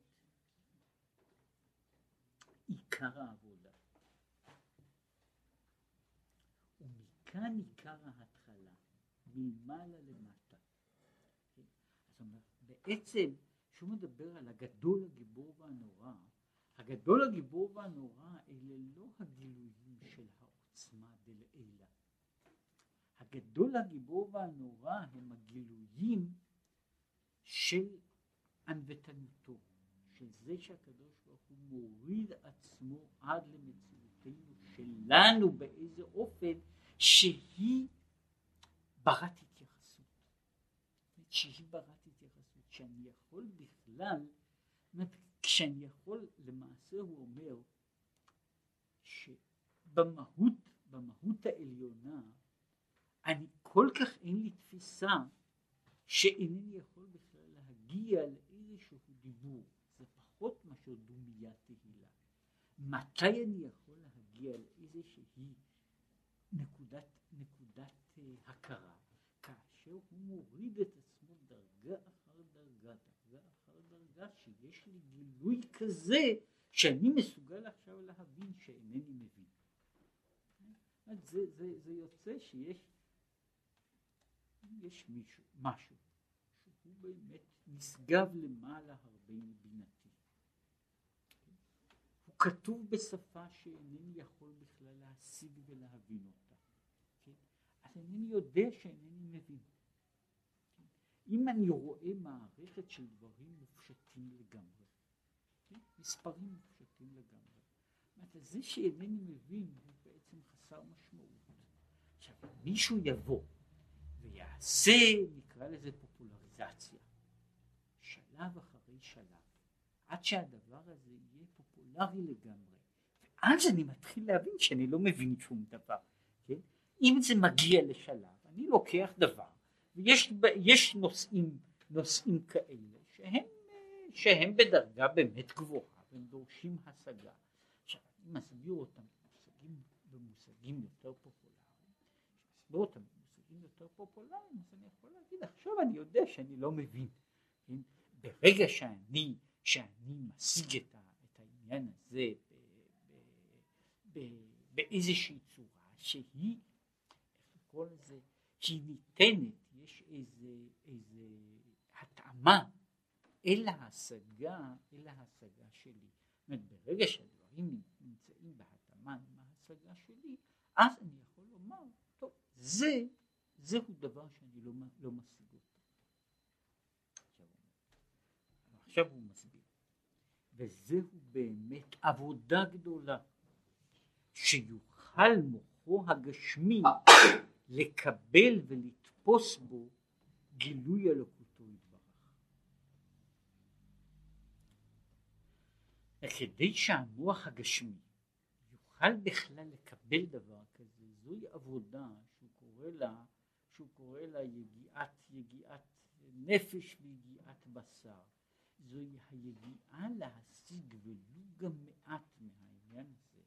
עיקר העבודה. ומכאן עיקר ההתחלה, מלמעלה למטה. אז בעצם כשהוא מדבר על הגדול, הגיבור והנורא, הגדול, הגיבור והנורא אלה לא הגילויים של העולם. עצמה דלעילה. הגדול הגיבור והנורא הם הגילויים של ענוותנותו, של זה שהקדוש מוריד עצמו עד למציאותנו שלנו באיזה אופן שהיא ברת התייחסות. שהיא ברת התייחסות, שאני יכול בכלל, כשאני יכול, למעשה הוא אומר שבמהות, במהות העליונה, אני כל כך אין לי תפיסה שאינני יכול בכלל להגיע לאיזשהו דיבור, פחות מאשר דומיית תהילה. מתי אני יכול להגיע לאיזושהי נקודת, נקודת uh, הכרה, כאשר הוא מוריד את עצמו דרגה אחר דרגה, דרגה אחר דרגה, שיש לי גילוי כזה שאני מסוגל עכשיו להבין שאינני מבין. זה, זה, זה יוצא שיש יש מישהו, משהו, שהוא באמת נשגב למעלה הרבה מבינתי. כתוב בשפה שאינני יכול בכלל להשיג ולהבין אותה. כן? אז אינני יודע שאינני מבין. כן? אם אני רואה מערכת של דברים מופשטים לגמרי, כן? מספרים מופשטים לגמרי, אומרת, זה שאינני מבין הוא בעצם חסר משמעות. עכשיו, מישהו יבוא ויעשה, נקרא לזה פופולריזציה, שלב אחרי שלב, עד שהדבר הזה פופולרי לגמרי, ואז אני מתחיל להבין שאני לא מבין שום דבר, כן? אם זה מגיע לשלב, אני לוקח דבר, ויש נושאים, נושאים כאלה שהם, שהם בדרגה באמת גבוהה, והם דורשים השגה. עכשיו, אני מסביר אותם במושגים, במושגים יותר פופולריים, מסביר אותם במושגים יותר פופולריים, אז אני יכול להגיד, עכשיו אני יודע שאני לא מבין. כן? ברגע שאני, שאני משיג את, ה, העניין הזה באיזושהי צורה שהיא, איך לקרוא לזה, שהיא ניתנת, יש איזה, איזה התאמה אל ההשגה, אל ההשגה שלי. זאת אומרת, ברגע שהדברים נמצאים בהתאמה עם ההשגה שלי, אז אני יכול לומר, טוב, זה, זהו דבר שאני לא, לא משיג אותו. עכשיו הוא מסביר. וזהו באמת עבודה גדולה, שיוכל מוחו הגשמי לקבל ולתפוס בו גילוי אלוקותו יתברך. וכדי שהמוח הגשמי יוכל בכלל לקבל דבר כזה, זוהי עבודה שהוא קורא לה, שהוא קורא לה יגיעת, יגיעת נפש ויגיעת בשר. זוהי הידיעה להשיג ולו גם מעט מהעניין הזה,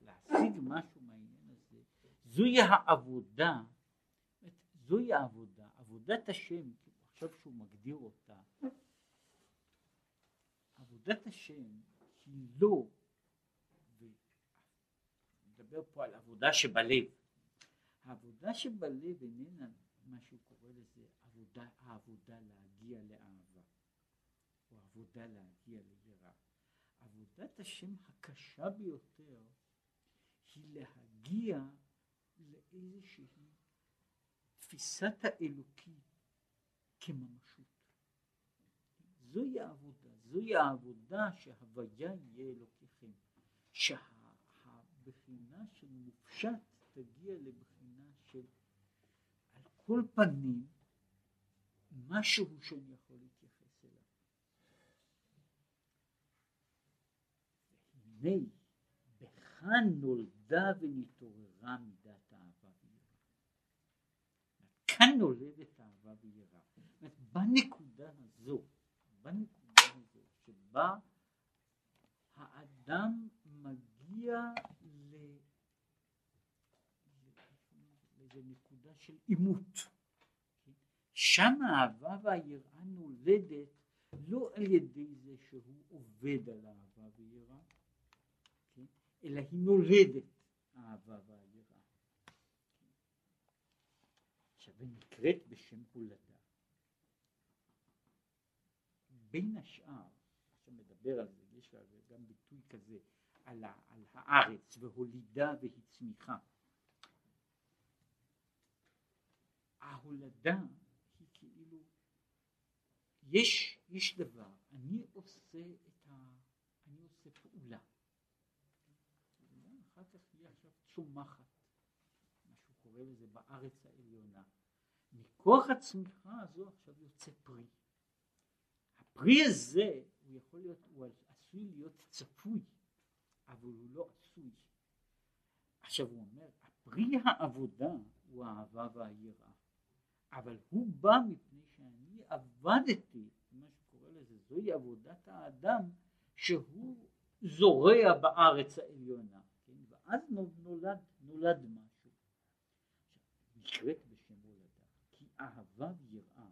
להשיג משהו מהעניין הזה, זוהי העבודה, זוהי העבודה, עבודת השם, עכשיו שהוא מגדיר אותה, עבודת השם היא לא, נדבר פה על עבודה שבלב, העבודה שבלב איננה מה שהוא קורא לזה עבודה, העבודה להגיע לאהבה. עבודה להגיע ליראה. עבודת השם הקשה ביותר היא להגיע לאיזושהי תפיסת האלוקי כממשות. זוהי העבודה, זוהי העבודה שהוויה יהיה אלוקיכם, שהבחינה של מופשט תגיע לבחינה של על כל פנים משהו שאני יכול להתייחס אליו. והנה בכאן נולדה ונתעוררה מידת האהבה ויראה. כאן נולדת אהבה ויראה. בנקודה הזו, בנקודה הזו שבה האדם מגיע לאיזו נקודה של עימות. שם האהבה והיראה נולדת לא על ידי זה שהוא עובד על אהבה ויראה? אלא היא נולדת האהבה והיראה. עכשיו היא נקראת בשם הולדה. בין השאר, עכשיו מדבר על זה, יש גם ביטוי כזה, על, ה, על הארץ והולידה והצמיחה. ההולדה היא כאילו, יש, יש דבר, אני עושה ה... אני עושה פעולה. אחר כך היא עכשיו צומחת, מה שהוא קורא לזה בארץ העליונה. מכוח הצמיחה הזו עכשיו יוצא פרי. הפרי הזה הוא יכול להיות, הוא עשוי להיות צפוי, אבל הוא לא עשוי. עכשיו הוא אומר, הפרי העבודה הוא האהבה והיראה, אבל הוא בא מפני שאני עבדתי, מה שקורא לזה, זוהי עבודת האדם שהוא זורע בארץ העליונה, ואז נולד, נולד משהו. נקראת בשם הולדה, כי אהבה ויראה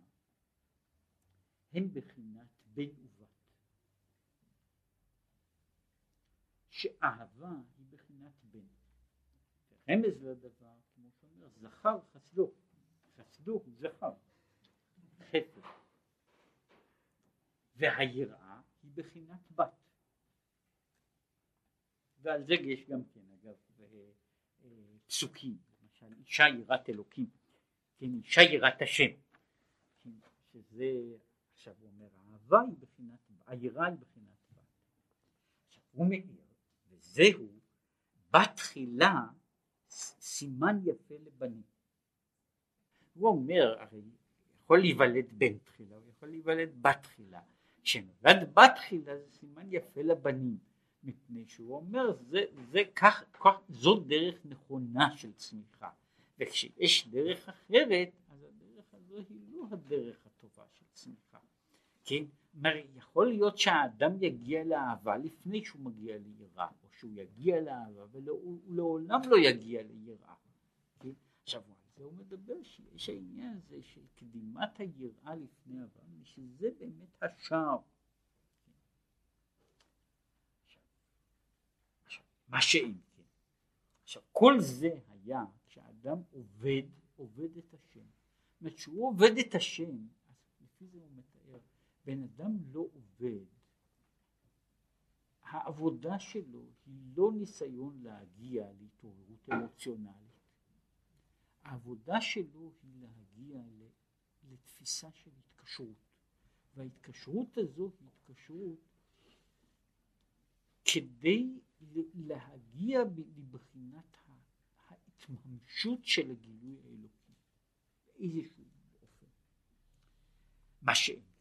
הן בחינת בן ובת. שאהבה היא בחינת בן. רמז לדבר, כמו שאומר, זכר חסדו, חסדו הוא זכר, חסד. והיראה היא בחינת בת. ועל זה יש גם כן אגב אה, אה, פסוקים, למשל אישה יראת אלוקים, כן, אישה יראת השם, כן, שזה עכשיו הוא אומר האהבה היא בחינת, היראה היא בחינת בת. עכשיו הוא מעיר, וזהו בתחילה סימן יפה לבנים. הוא אומר, הרי יכול להיוולד בן תחילה, הוא יכול להיוולד בת תחילה. כשנולד בת תחילה זה סימן יפה לבנים, מפני שהוא אומר, זה, זה כך, כך, זו דרך נכונה של צמיחה, וכשיש דרך אחרת, אז הדרך הזו היא לא הדרך הטובה של צמיחה. כן? אומר, יכול להיות שהאדם יגיע לאהבה לפני שהוא מגיע ליראה, או שהוא יגיע לאהבה והוא לעולם לא יגיע ליראה. כן? עכשיו זה הוא מדבר שיש העניין הזה של קדימת היראה לפני אהבה, שזה באמת השער. מה שאין כן. עכשיו כל זה היה כשאדם עובד, עובד את השם. זאת אומרת שהוא עובד את השם, אז לפי זה הוא בן אדם לא עובד, העבודה שלו היא לא ניסיון להגיע להתעוררות אמוציונלית, העבודה שלו היא להגיע לתפיסה של התקשרות, וההתקשרות הזו היא התקשרות כדי להגיע לבחינת ההתממשות של הגילוי האלוקי באיזשהו אופן. מה שאין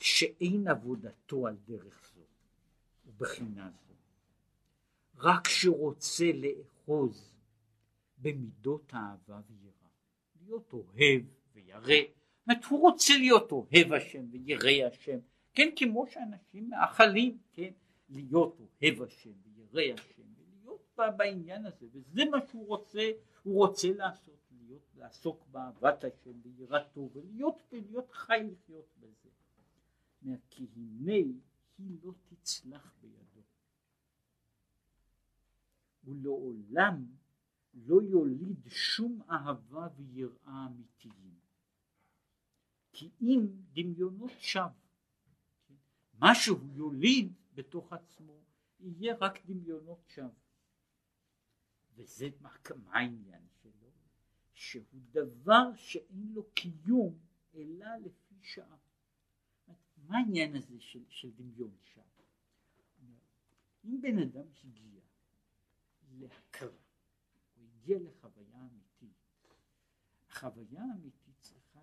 שאין עבודתו על דרך זו ובחינה זו, רק שרוצה לאחוז במידות אהבה ויראה, להיות אוהב וירא, זאת אומרת הוא רוצה להיות אוהב השם וירא השם, כן כמו שאנשים מאחלים, כן, להיות אוהב השם וירא השם ולהיות בעניין הזה וזה מה שהוא רוצה, הוא רוצה לעשות, להיות, לעסוק באהבת השם ויראתו ולהיות להיות חי לחיות בזה כי הנה היא לא תצלח בידו. ולעולם לא יוליד שום אהבה ויראה אמיתיים. כי אם דמיונות שווא, מה שהוא יוליד בתוך עצמו יהיה רק דמיונות שווא. וזה מה, מה העניין שלו? שהוא דבר שאין לו קיום אלא לפי שעה. מה העניין הזה של, של דמיון שם? אם בן אדם הגיע להכרה, הוא הגיע לחוויה אמיתית, החוויה האמיתית צריכה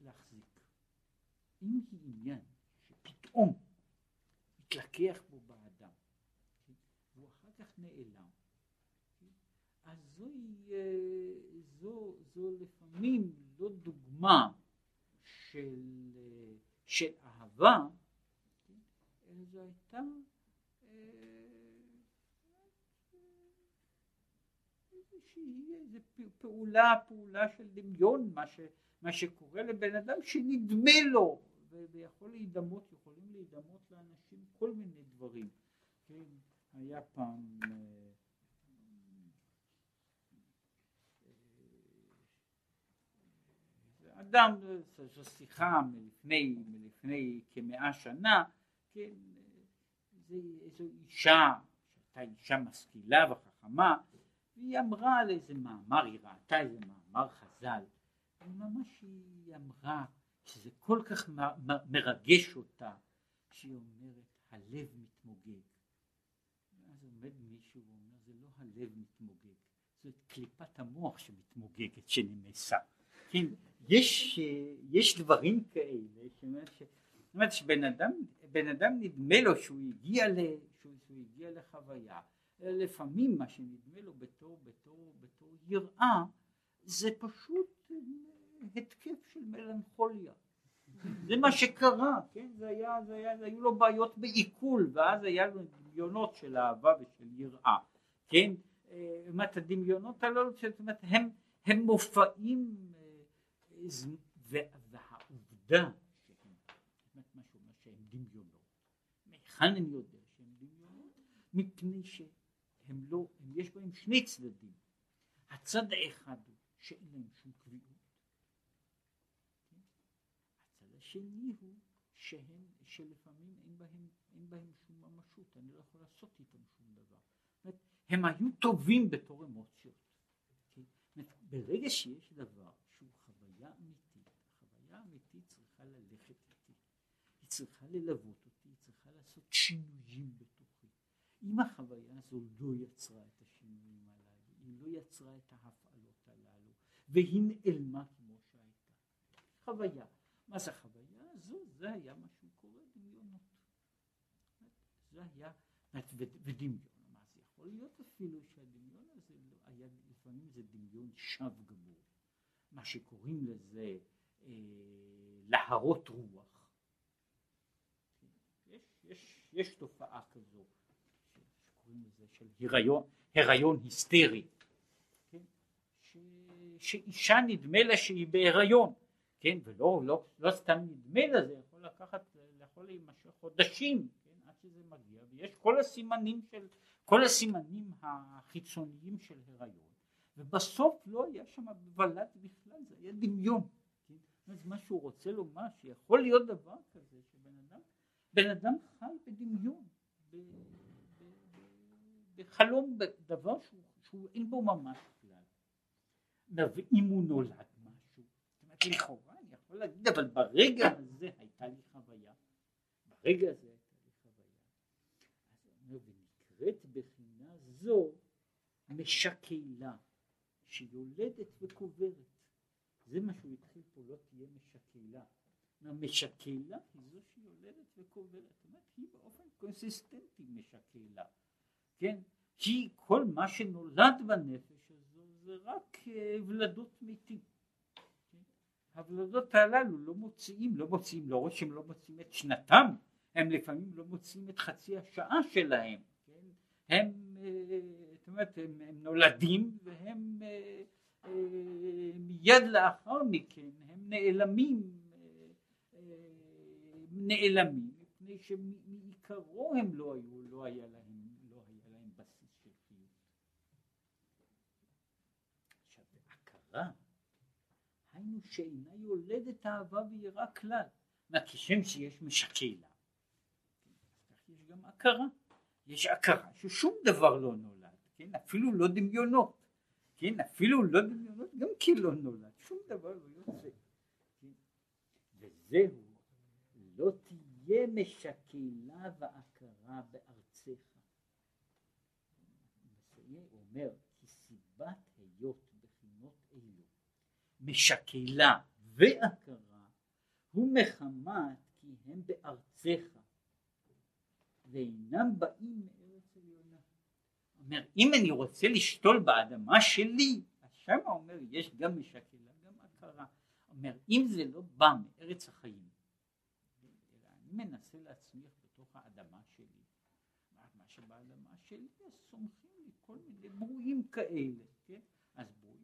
להחזיק. אם היא עניין שפתאום מתלקח בו באדם, כן? והוא אחר כך נעלם, כן? אז זוהי, אה, זו, זו לפעמים לא דוגמה של של אהבה, אלא זו הייתה איזושהי איזו פעולה, פעולה של דמיון, מה, ש, מה שקורה לבן אדם שנדמה לו, ויכול להידמות, יכולים להידמות לאנשים כל מיני דברים. כן, היה פעם אדם, זו שיחה מלפני, מלפני כמאה שנה, כן, איזו אישה הייתה אישה משכילה וחכמה, והיא אמרה על איזה מאמר, היא ראתה איזה מאמר חז"ל, וממש היא אמרה שזה כל כך מרגש אותה, שהיא אומרת הלב מתמוגג. ואז עומד מישהו ואומר זה לא הלב מתמוגג, זאת קליפת המוח שמתמוגגת, שנמסה. כן, יש, יש דברים כאלה, זאת אומרת שבן אדם, אדם נדמה לו שהוא הגיע, ל, שהוא, שהוא הגיע לחוויה, לפעמים מה שנדמה לו בתור, בתור, בתור יראה זה פשוט התקף של מלנכוליה. זה מה שקרה, כן? זה היה, זה היה, היו לו בעיות בעיכול, ואז היה לו דמיונות של אהבה ושל יראה, כן? אה, זאת אומרת, הדמיונות הללו, זאת אומרת, הם, הם מופעים, אה, והעובדה שהם דמיונות, מהיכן אני יודע שהם דמיונות? מפני שהם לא, יש בהם שני צדדים. הצד האחד הוא שאין להם שום קביעות. השני הוא שהם, שלפעמים אין בהם, אין בהם שום ממשות, אני לא יכול לעשות איתם שום דבר. אומרת, הם היו טובים בתור אמוציות. אומרת, ברגע שיש דבר שהוא חוויה אמיתית, החוויה האמיתית צריכה ללכת איתי, היא צריכה ללוות אותי, היא צריכה לעשות שינויים בתוכי. אם החוויה הזו לא יצרה את השינויים הללו, היא לא יצרה את ההפעלות הללו, והיא נעלמה כמו שהייתה. חוויה. מה זה חוויה הזו? זה היה מה שהוא קורא דמיונות. זה היה, ודמיון, זה יכול להיות אפילו שהדמיון הזה לא היה, לפעמים זה דמיון שווא גמור. מה שקוראים לזה אה, להרות רוח. יש, יש, יש תופעה כזו שקוראים לזה של הריון, הריון היסטרי. כן? ש, שאישה נדמה לה שהיא בהיריון. כן, ולא לא, לא סתם נדמה לזה, יכול לקחת, יכול להימשך חודשים, כן, עד שזה מגיע, ויש כל הסימנים של, כל הסימנים החיצוניים של הריון, ובסוף לא היה שם ולד בכלל, זה היה דמיון, כן, אז מה שהוא רוצה לומר, שיכול להיות דבר כזה, שבן אדם, בן אדם חי בדמיון, ב, ב, ב, בחלום, בדבר שהוא, שהוא אין בו ממש כלל, ואם הוא נולד לכאורה יכול להגיד, אבל ברגע הזה הייתה לי חוויה, ברגע הזה הייתה לי חוויה. אז אומר, ונקראת בחינה זו משקלה, שיולדת וקוברת. זה מה שהוא התחיל פה, לא תהיה משקלה. משקלה היא זו שיולדת וקוברת. זאת אומרת, היא באופן קונסיסטנטי משקלה. כן? כי כל מה שנולד בנפש הזו זה רק אה, ולדות מתים. הוולדות הללו לא מוציאים, לא מוציאים, לא שהם לא מוציאים את שנתם, הם לפעמים לא מוציאים את חצי השעה שלהם, כן? הם, אה, זאת אומרת, הם, הם נולדים והם אה, אה, מיד לאחר מכן הם נעלמים, נעלמים, מפני שמעיקרו הם לא היו, לא היה להם, לא היה להם בסיס של חיות. עכשיו, הכרה היינו שאינה יולדת אהבה ויראה כלל. כשם שיש משקלה, כך יש גם הכרה. יש הכרה ששום דבר לא נולד, כן? אפילו לא דמיונות, כן? אפילו לא דמיונות גם כי לא נולד, שום דבר לא יוצא. כן? וזהו, לא תהיה משקלה והכרה בארצך. הוא אומר, כי סיבת משקלה והכרה הוא מחמת כי הם בארצך ואינם באים מארץ עליונה. אומר אם אני רוצה לשתול באדמה שלי אז שם אומר יש גם משקלה גם הכרה. אומר אם זה לא בא מארץ החיים אלא אני מנסה להצמיח בתוך האדמה שלי מה שבאדמה שלי אז סומכים לי כל מיני ברואים כאלה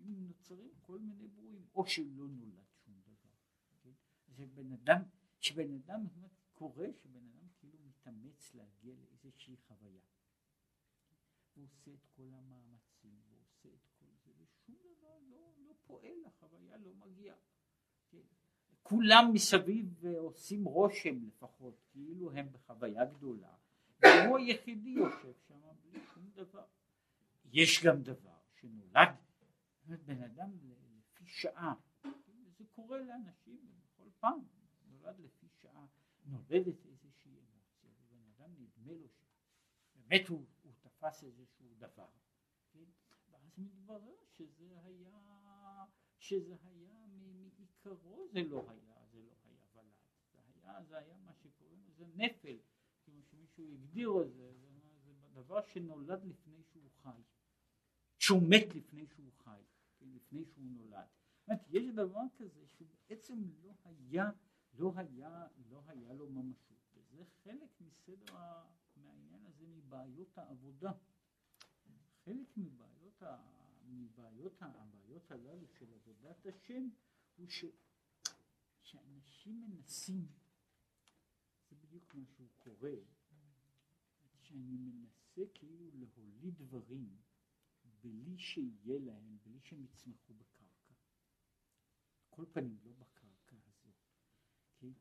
נוצרים כל מיני ברואים, או שלא נולד שום דבר. כן? שבן אדם, שבן אדם קורה שבן אדם כאילו מתאמץ להגיע לאיזושהי חוויה. הוא עושה את כל המאמצים, הוא עושה את כל זה, ושום דבר לא, לא פועל, החוויה לא מגיעה. כן? כולם מסביב עושים רושם לפחות, כאילו הם בחוויה גדולה, והוא היחידי יושב שם בלי שום דבר. יש גם דבר שנולד, בן אדם לפי שעה, זה קורה לאנשים בכל פעם, נולד לפי שעה, נולדת איזושהי אמוציה, ובן אדם נדמה לו שבאמת הוא, הוא תפס איזשהו דבר, כן? ואז מתברר שזה היה, שזה היה מעיקרו זה לא היה, זה לא היה ולד, זה היה, זה היה מה שקוראים לזה נפל, כמו שמישהו הגדיר את זה, זה, דבר שנולד לפני שהוא חי, שהוא מת לפני שהוא חי? לפני שהוא נולד. זאת יש דבר כזה שבעצם לא היה, לא היה, לא היה לו ממשות, וזה חלק מסדר, מהעניין הזה מבעיות העבודה. חלק מבעיות, ה, מבעיות הבעיות הללו של עבודת השם הוא ש, שאנשים מנסים, זה בדיוק מה שהוא קורא, שאני מנסה כאילו להוליד דברים בלי שיהיה להם, בלי שהם יצמחו בקרקע. כל פנים לא בקרקע הזאת. כן?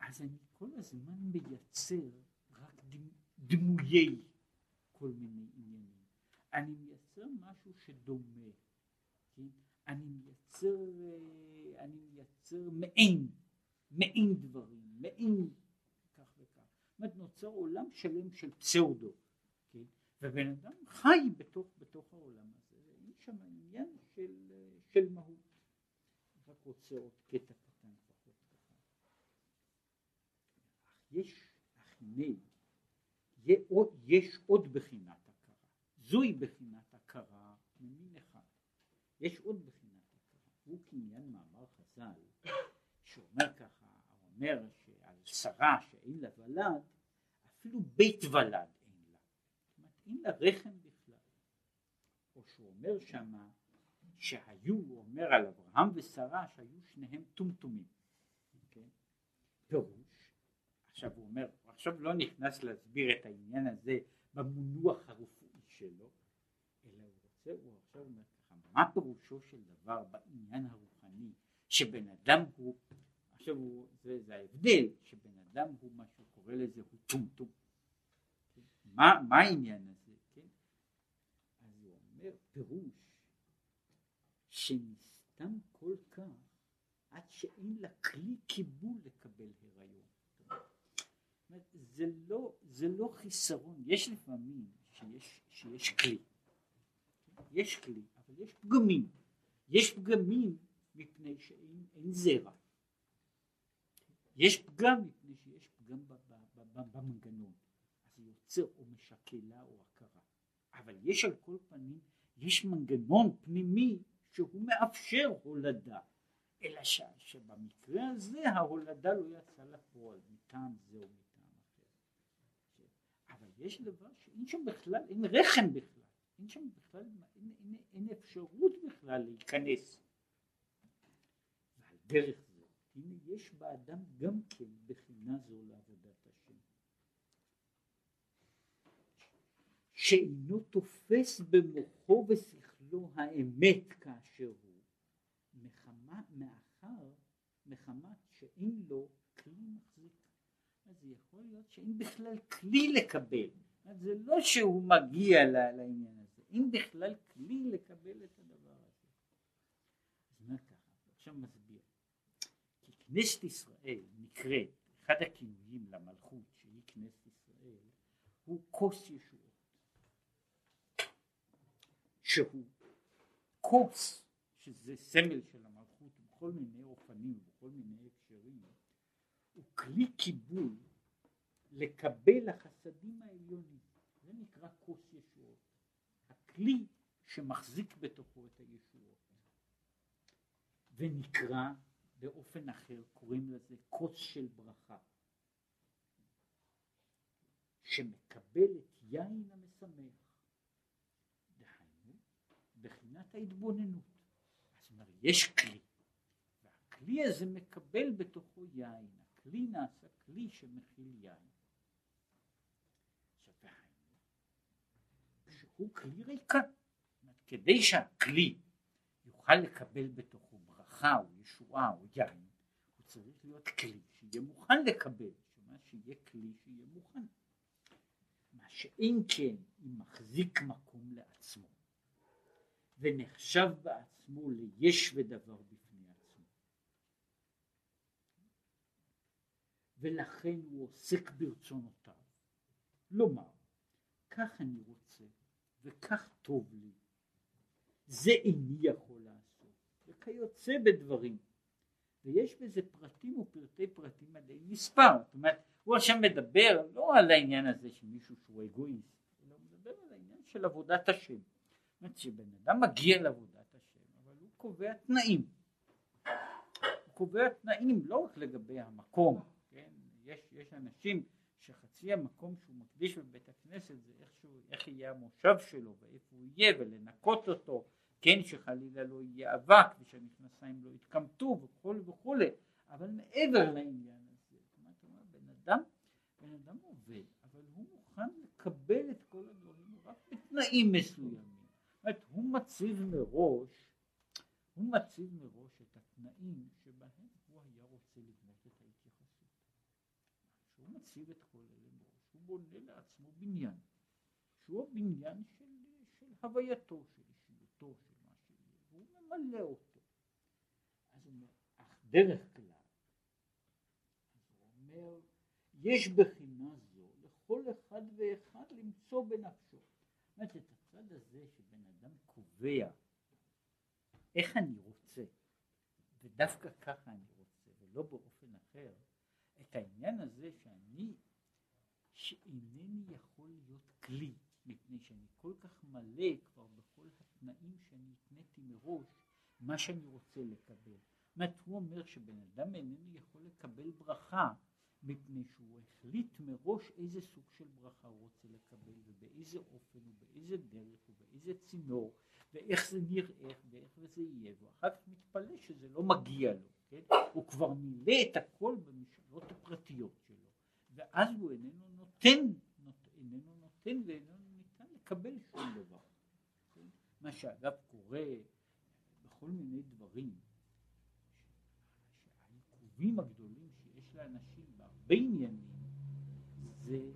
אז אני כל הזמן מייצר רק דמויי כל מיני עניינים. אני מייצר משהו שדומה, כן? אני מייצר, אה, אני מייצר מעין, מעין דברים, מעין כך וכך. זאת אומרת נוצר עולם שלם של פסאודו, כן? ובן אדם חי בתוך, בתוך העולם הזה, אין שם עניין של, של מהות. רק רוצה עוד קטע קטן פחות. אך יש, אך הנה, יש עוד בחינת הכרה. זוהי בחינת הכרה ממין אחד. יש עוד בחינת הכרה. הוא קניין מאמר חז"ל, שאומר ככה, אומר שעל שרה שאין לה ולד, אפילו בית ולד אין לה. רחם בכלל. או שהוא אומר שמה שהיו, הוא אומר על אברהם ושרה שהיו שניהם טומטומים. כן? פירוש, עכשיו הוא אומר, עכשיו לא נכנס להסביר את העניין הזה במונוח הרפואי שלו, אלא הוא רוצה, הוא עכשיו אומר ככה, מה פירושו של דבר בעניין הרוחני, שבן אדם הוא, עכשיו הוא, זה, זה ההבדל, שבן אדם הוא מה שהוא קורא לזה, הוא טומטום. מה, מה העניין הזה, כן? אז הוא אומר פירוש שנסתם כל כך עד שאין לה כלי קיבול לקבל הריון. זה לא, זה לא חיסרון, יש לפעמים שיש, שיש כלי, יש כלי, אבל יש פגמים, יש פגמים מפני שאין זרע, יש פגם מפני שיש פגם במנגנון, זה יוצר או משקלה או הכרה, אבל יש על כל פנים, יש מנגנון פנימי שהוא מאפשר הולדה, אלא ש, שבמקרה הזה ההולדה לא יצאה לפועל מטעם זה או מטעם אחר. אבל יש דבר שאין שם בכלל, אין רחם בכלל, אין שם בכלל, אין, אין, אין אפשרות בכלל להיכנס. ועל דרך זה, הנה יש באדם גם כן בחינה זו לעבודת השם. שאינו תופס במוחו ושכלו האמת כאשר הוא מחמת, מאחר, מחמת שאין לו כלי מחזיק. אז יכול להיות שאין בכלל כלי לקבל. זה לא שהוא מגיע לעניין הזה, אין בכלל כלי לקבל את הדבר הזה. אז עכשיו מסביר. כי כנסת ישראל נקראת, אחד הכינויים למלכות שהיא כנסת ישראל, הוא כוס ישועות. שהוא כוס, שזה סמל של המלכות בכל מיני אופנים, בכל מיני הקשרים, הוא כלי קיבול לקבל החסדים העליונים. זה נקרא כוס ישועות. הכלי שמחזיק בתוכו את הישועות. ונקרא באופן אחר, קוראים לזה כוס של ברכה. שמקבל את יין המשמח. דהיינו, בחינת ההתבוננות. זאת אומרת, יש כלי, והכלי הזה מקבל בתוכו יין. הכלי נעשה כלי שמכיל יין. שהוא כלי ריקה. כדי שהכלי יוכל לקבל בתוכו ברכה או ישועה או יין, הוא צריך להיות כלי שיהיה מוכן לקבל, אומרת שיהיה כלי שיהיה מוכן. מה שאין כן אם מחזיק מקום לעצמו ונחשב בעצמו ליש ודבר בפני עצמו. ולכן הוא עוסק ברצונותיו. לומר כך אני רוצה וכך טוב לי. זה איני יכול לעשות. וכיוצא בדברים. ויש בזה פרטים ופרטי פרטים עדי מספר. זאת אומרת הוא עכשיו מדבר לא על העניין הזה שמישהו שהוא אגואיסט אלא הוא מדבר על העניין של עבודת השם אומרת שבן אדם מגיע לעבודת השם אבל הוא קובע תנאים. הוא קובע תנאים לא רק לגבי המקום כן? יש, יש אנשים שחצי המקום שהוא מקדיש בבית הכנסת זה איכשהו, איך יהיה המושב שלו ואיפה הוא יהיה ולנקות אותו כן? שחלילה לא יהיה אבק ושהמכנסיים לא יתקמטו וכולי וכולי אבל מעבר לעניין הזה זאת אומרת בן אדם בן אדם עובד אבל הוא מוכן לקבל את כל הדברים רק בתנאים מסוימים אומרת הוא מציב מראש הוא מציב מראש את התנאים שבהם הוא היה רוצה לבנות את ההתייחסות שהוא מציב את כל אלה מראש הוא בונה לעצמו בניין שהוא הבניין של, של הווייתו של אישיותו של והוא ממלא אותו. אז הוא אומר, אך דרך כלל, הוא אומר, יש בחינה זו לכל אחד ואחד למצוא בנפשו. זאת אומרת, את הצד הזה אדם קובע איך אני רוצה, ודווקא ככה אני רוצה, ולא באופן אחר, את העניין הזה שאני, שאינני יכול להיות כלי, מפני שאני כל כך מלא כבר בכל התנאים שאני התניתי מראש, מה שאני רוצה לקבל. זאת אומרת, הוא אומר שבן אדם איננו יכול לקבל ברכה מפני שהוא החליט מראש איזה סוג של ברכה הוא רוצה לקבל ובאיזה אופן ובאיזה דרך ובאיזה צינור ואיך זה נראה ואיך זה יהיה ואחר כך מתפלא שזה לא מגיע לו, כן? הוא כבר מילא את הכל במשאלות הפרטיות שלו ואז הוא איננו נותן, נות, איננו נותן ואיננו ניתן לקבל שום דבר. כן? מה שאגב קורה בכל מיני דברים שהעיכובים הגדולים שיש לאנשים בהרבה עניינים זה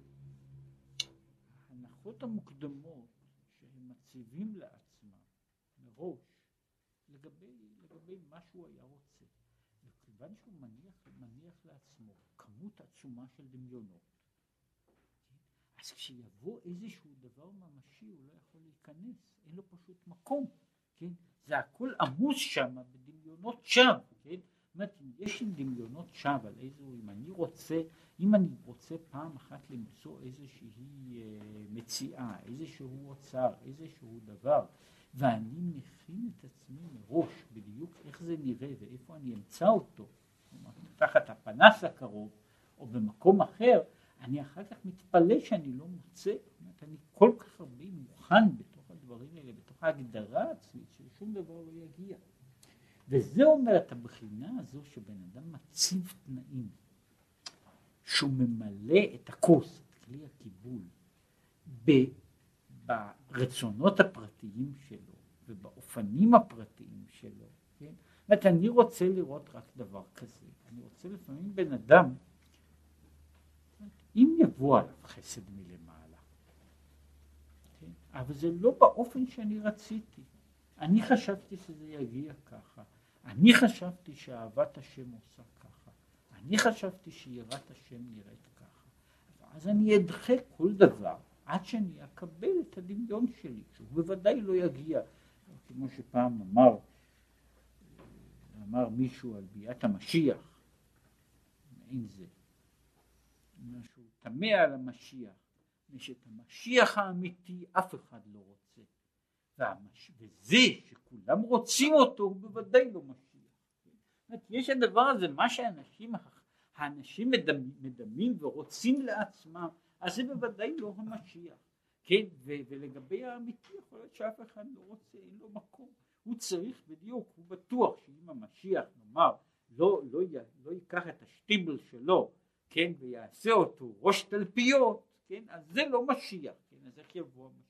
ההנחות המוקדמות שהם מציבים לעצמם מראש לגבי, לגבי מה שהוא היה רוצה. וכיוון שהוא מניח, מניח לעצמו כמות עצומה של דמיונות אז כשיבוא איזשהו דבר ממשי הוא לא יכול להיכנס. אין לו פשוט מקום כן? זה הכל עמוס שם בדמיונות שווא, כן? זאת אומרת, יש עם דמיונות שווא על איזה, אם אני רוצה, אם אני רוצה פעם אחת למצוא איזושהי אה, מציאה, איזשהו אוצר, איזשהו דבר, ואני מכין את עצמי מראש בדיוק איך זה נראה ואיפה אני אמצא אותו, תחת הפנס הקרוב או במקום אחר, אני אחר כך מתפלא שאני לא מוצא, זאת אומרת, אני כל כך הרבה מוכן בתוך הדברים האלה, בתוך ההגדרה העצמית, ששום דבר לא יגיע. וזה אומר את הבחינה הזו שבן אדם מציב תנאים, שהוא ממלא את הכוס, את כלי הקיבול, ברצונות הפרטיים שלו ובאופנים הפרטיים שלו, כן? זאת אומרת, אני רוצה לראות רק דבר כזה, אני רוצה לפעמים בן אדם, אם יבוא עליו חסד מלמעלה, כן? אבל זה לא באופן שאני רציתי, אני חשבתי שזה יגיע ככה, אני חשבתי שאהבת השם עושה ככה, אני חשבתי שיראת השם נראית ככה, אז אני אדחה כל דבר עד שאני אקבל את הדמיון שלי, שהוא בוודאי לא יגיע, כמו שפעם אמר, אמר מישהו על ביאת המשיח, אין זה, משהו תמה על המשיח, מפני המשיח האמיתי אף אחד לא רוצה. וזה שכולם רוצים אותו הוא בוודאי לא משיח. יש הדבר הזה, מה שאנשים, האנשים מדמים, מדמים ורוצים לעצמם, אז זה בוודאי לא המשיח. כן, ו- ולגבי האמיתי יכול להיות שאף אחד לא רוצה, אין לו מקום. הוא צריך בדיוק, הוא בטוח שאם המשיח נאמר לא, לא, י, לא ייקח את השטיבל שלו, כן, ויעשה אותו ראש תלפיות, כן, אז זה לא משיח, כן, אז איך יבוא המשיח?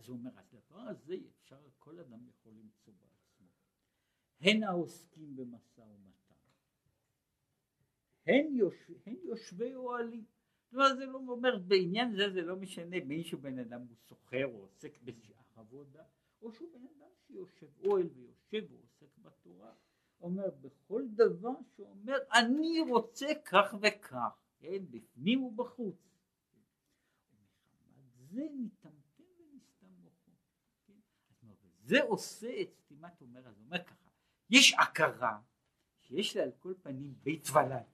אז הוא אומר, הדבר הזה אפשר, כל אדם יכול למצוא בעצמו. הן העוסקים במשא ומתן, הן, יוש, הן יושבי אוהלים. זאת אומרת, זה לא אומר, בעניין זה זה לא משנה בין שהוא בן אדם הוא סוחר או עוסק בשאר עבודה, או שהוא בן אדם שיושב אוהל ויושב ועוסק בתורה, אומר בכל דבר שאומר אני רוצה כך וכך, כן, בפנים ובחוץ. זה ונסתם מוחו. כן? זה עושה את סתימת אומר, אז אומר ככה, יש הכרה שיש לה על כל פנים בית ולד.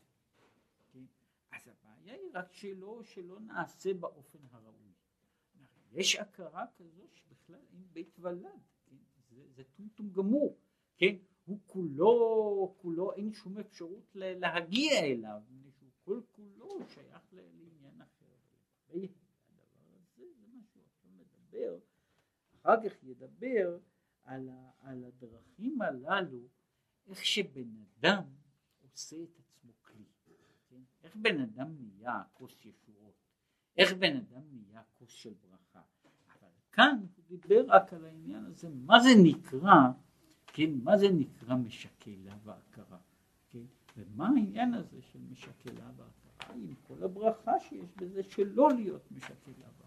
כן? אז הבעיה היא רק שלא, שלא נעשה באופן הראוי. יש הכרה כזו שבכלל אין בית ולד, כן? זה, זה טומטום גמור, כן? הוא כולו, כולו אין שום אפשרות להגיע אליו, שהוא כל כולו שייך לעניין אחר. הדבר הזה זה מה שהוא עכשיו מדבר, אחר כך ידבר על, ה, על הדרכים הללו, איך שבן אדם עושה את עצמו כלי, כן? איך בן אדם נהיה כוס ישועות, איך בן אדם נהיה כוס של ברכה, אבל כאן הוא דיבר רק על העניין הזה, מה זה נקרא כן, מה זה נקרא משקלה והכרה, כן, ומה העניין הזה של משקלה והכרה, עם כל הברכה שיש בזה שלא להיות משקלה והכרה.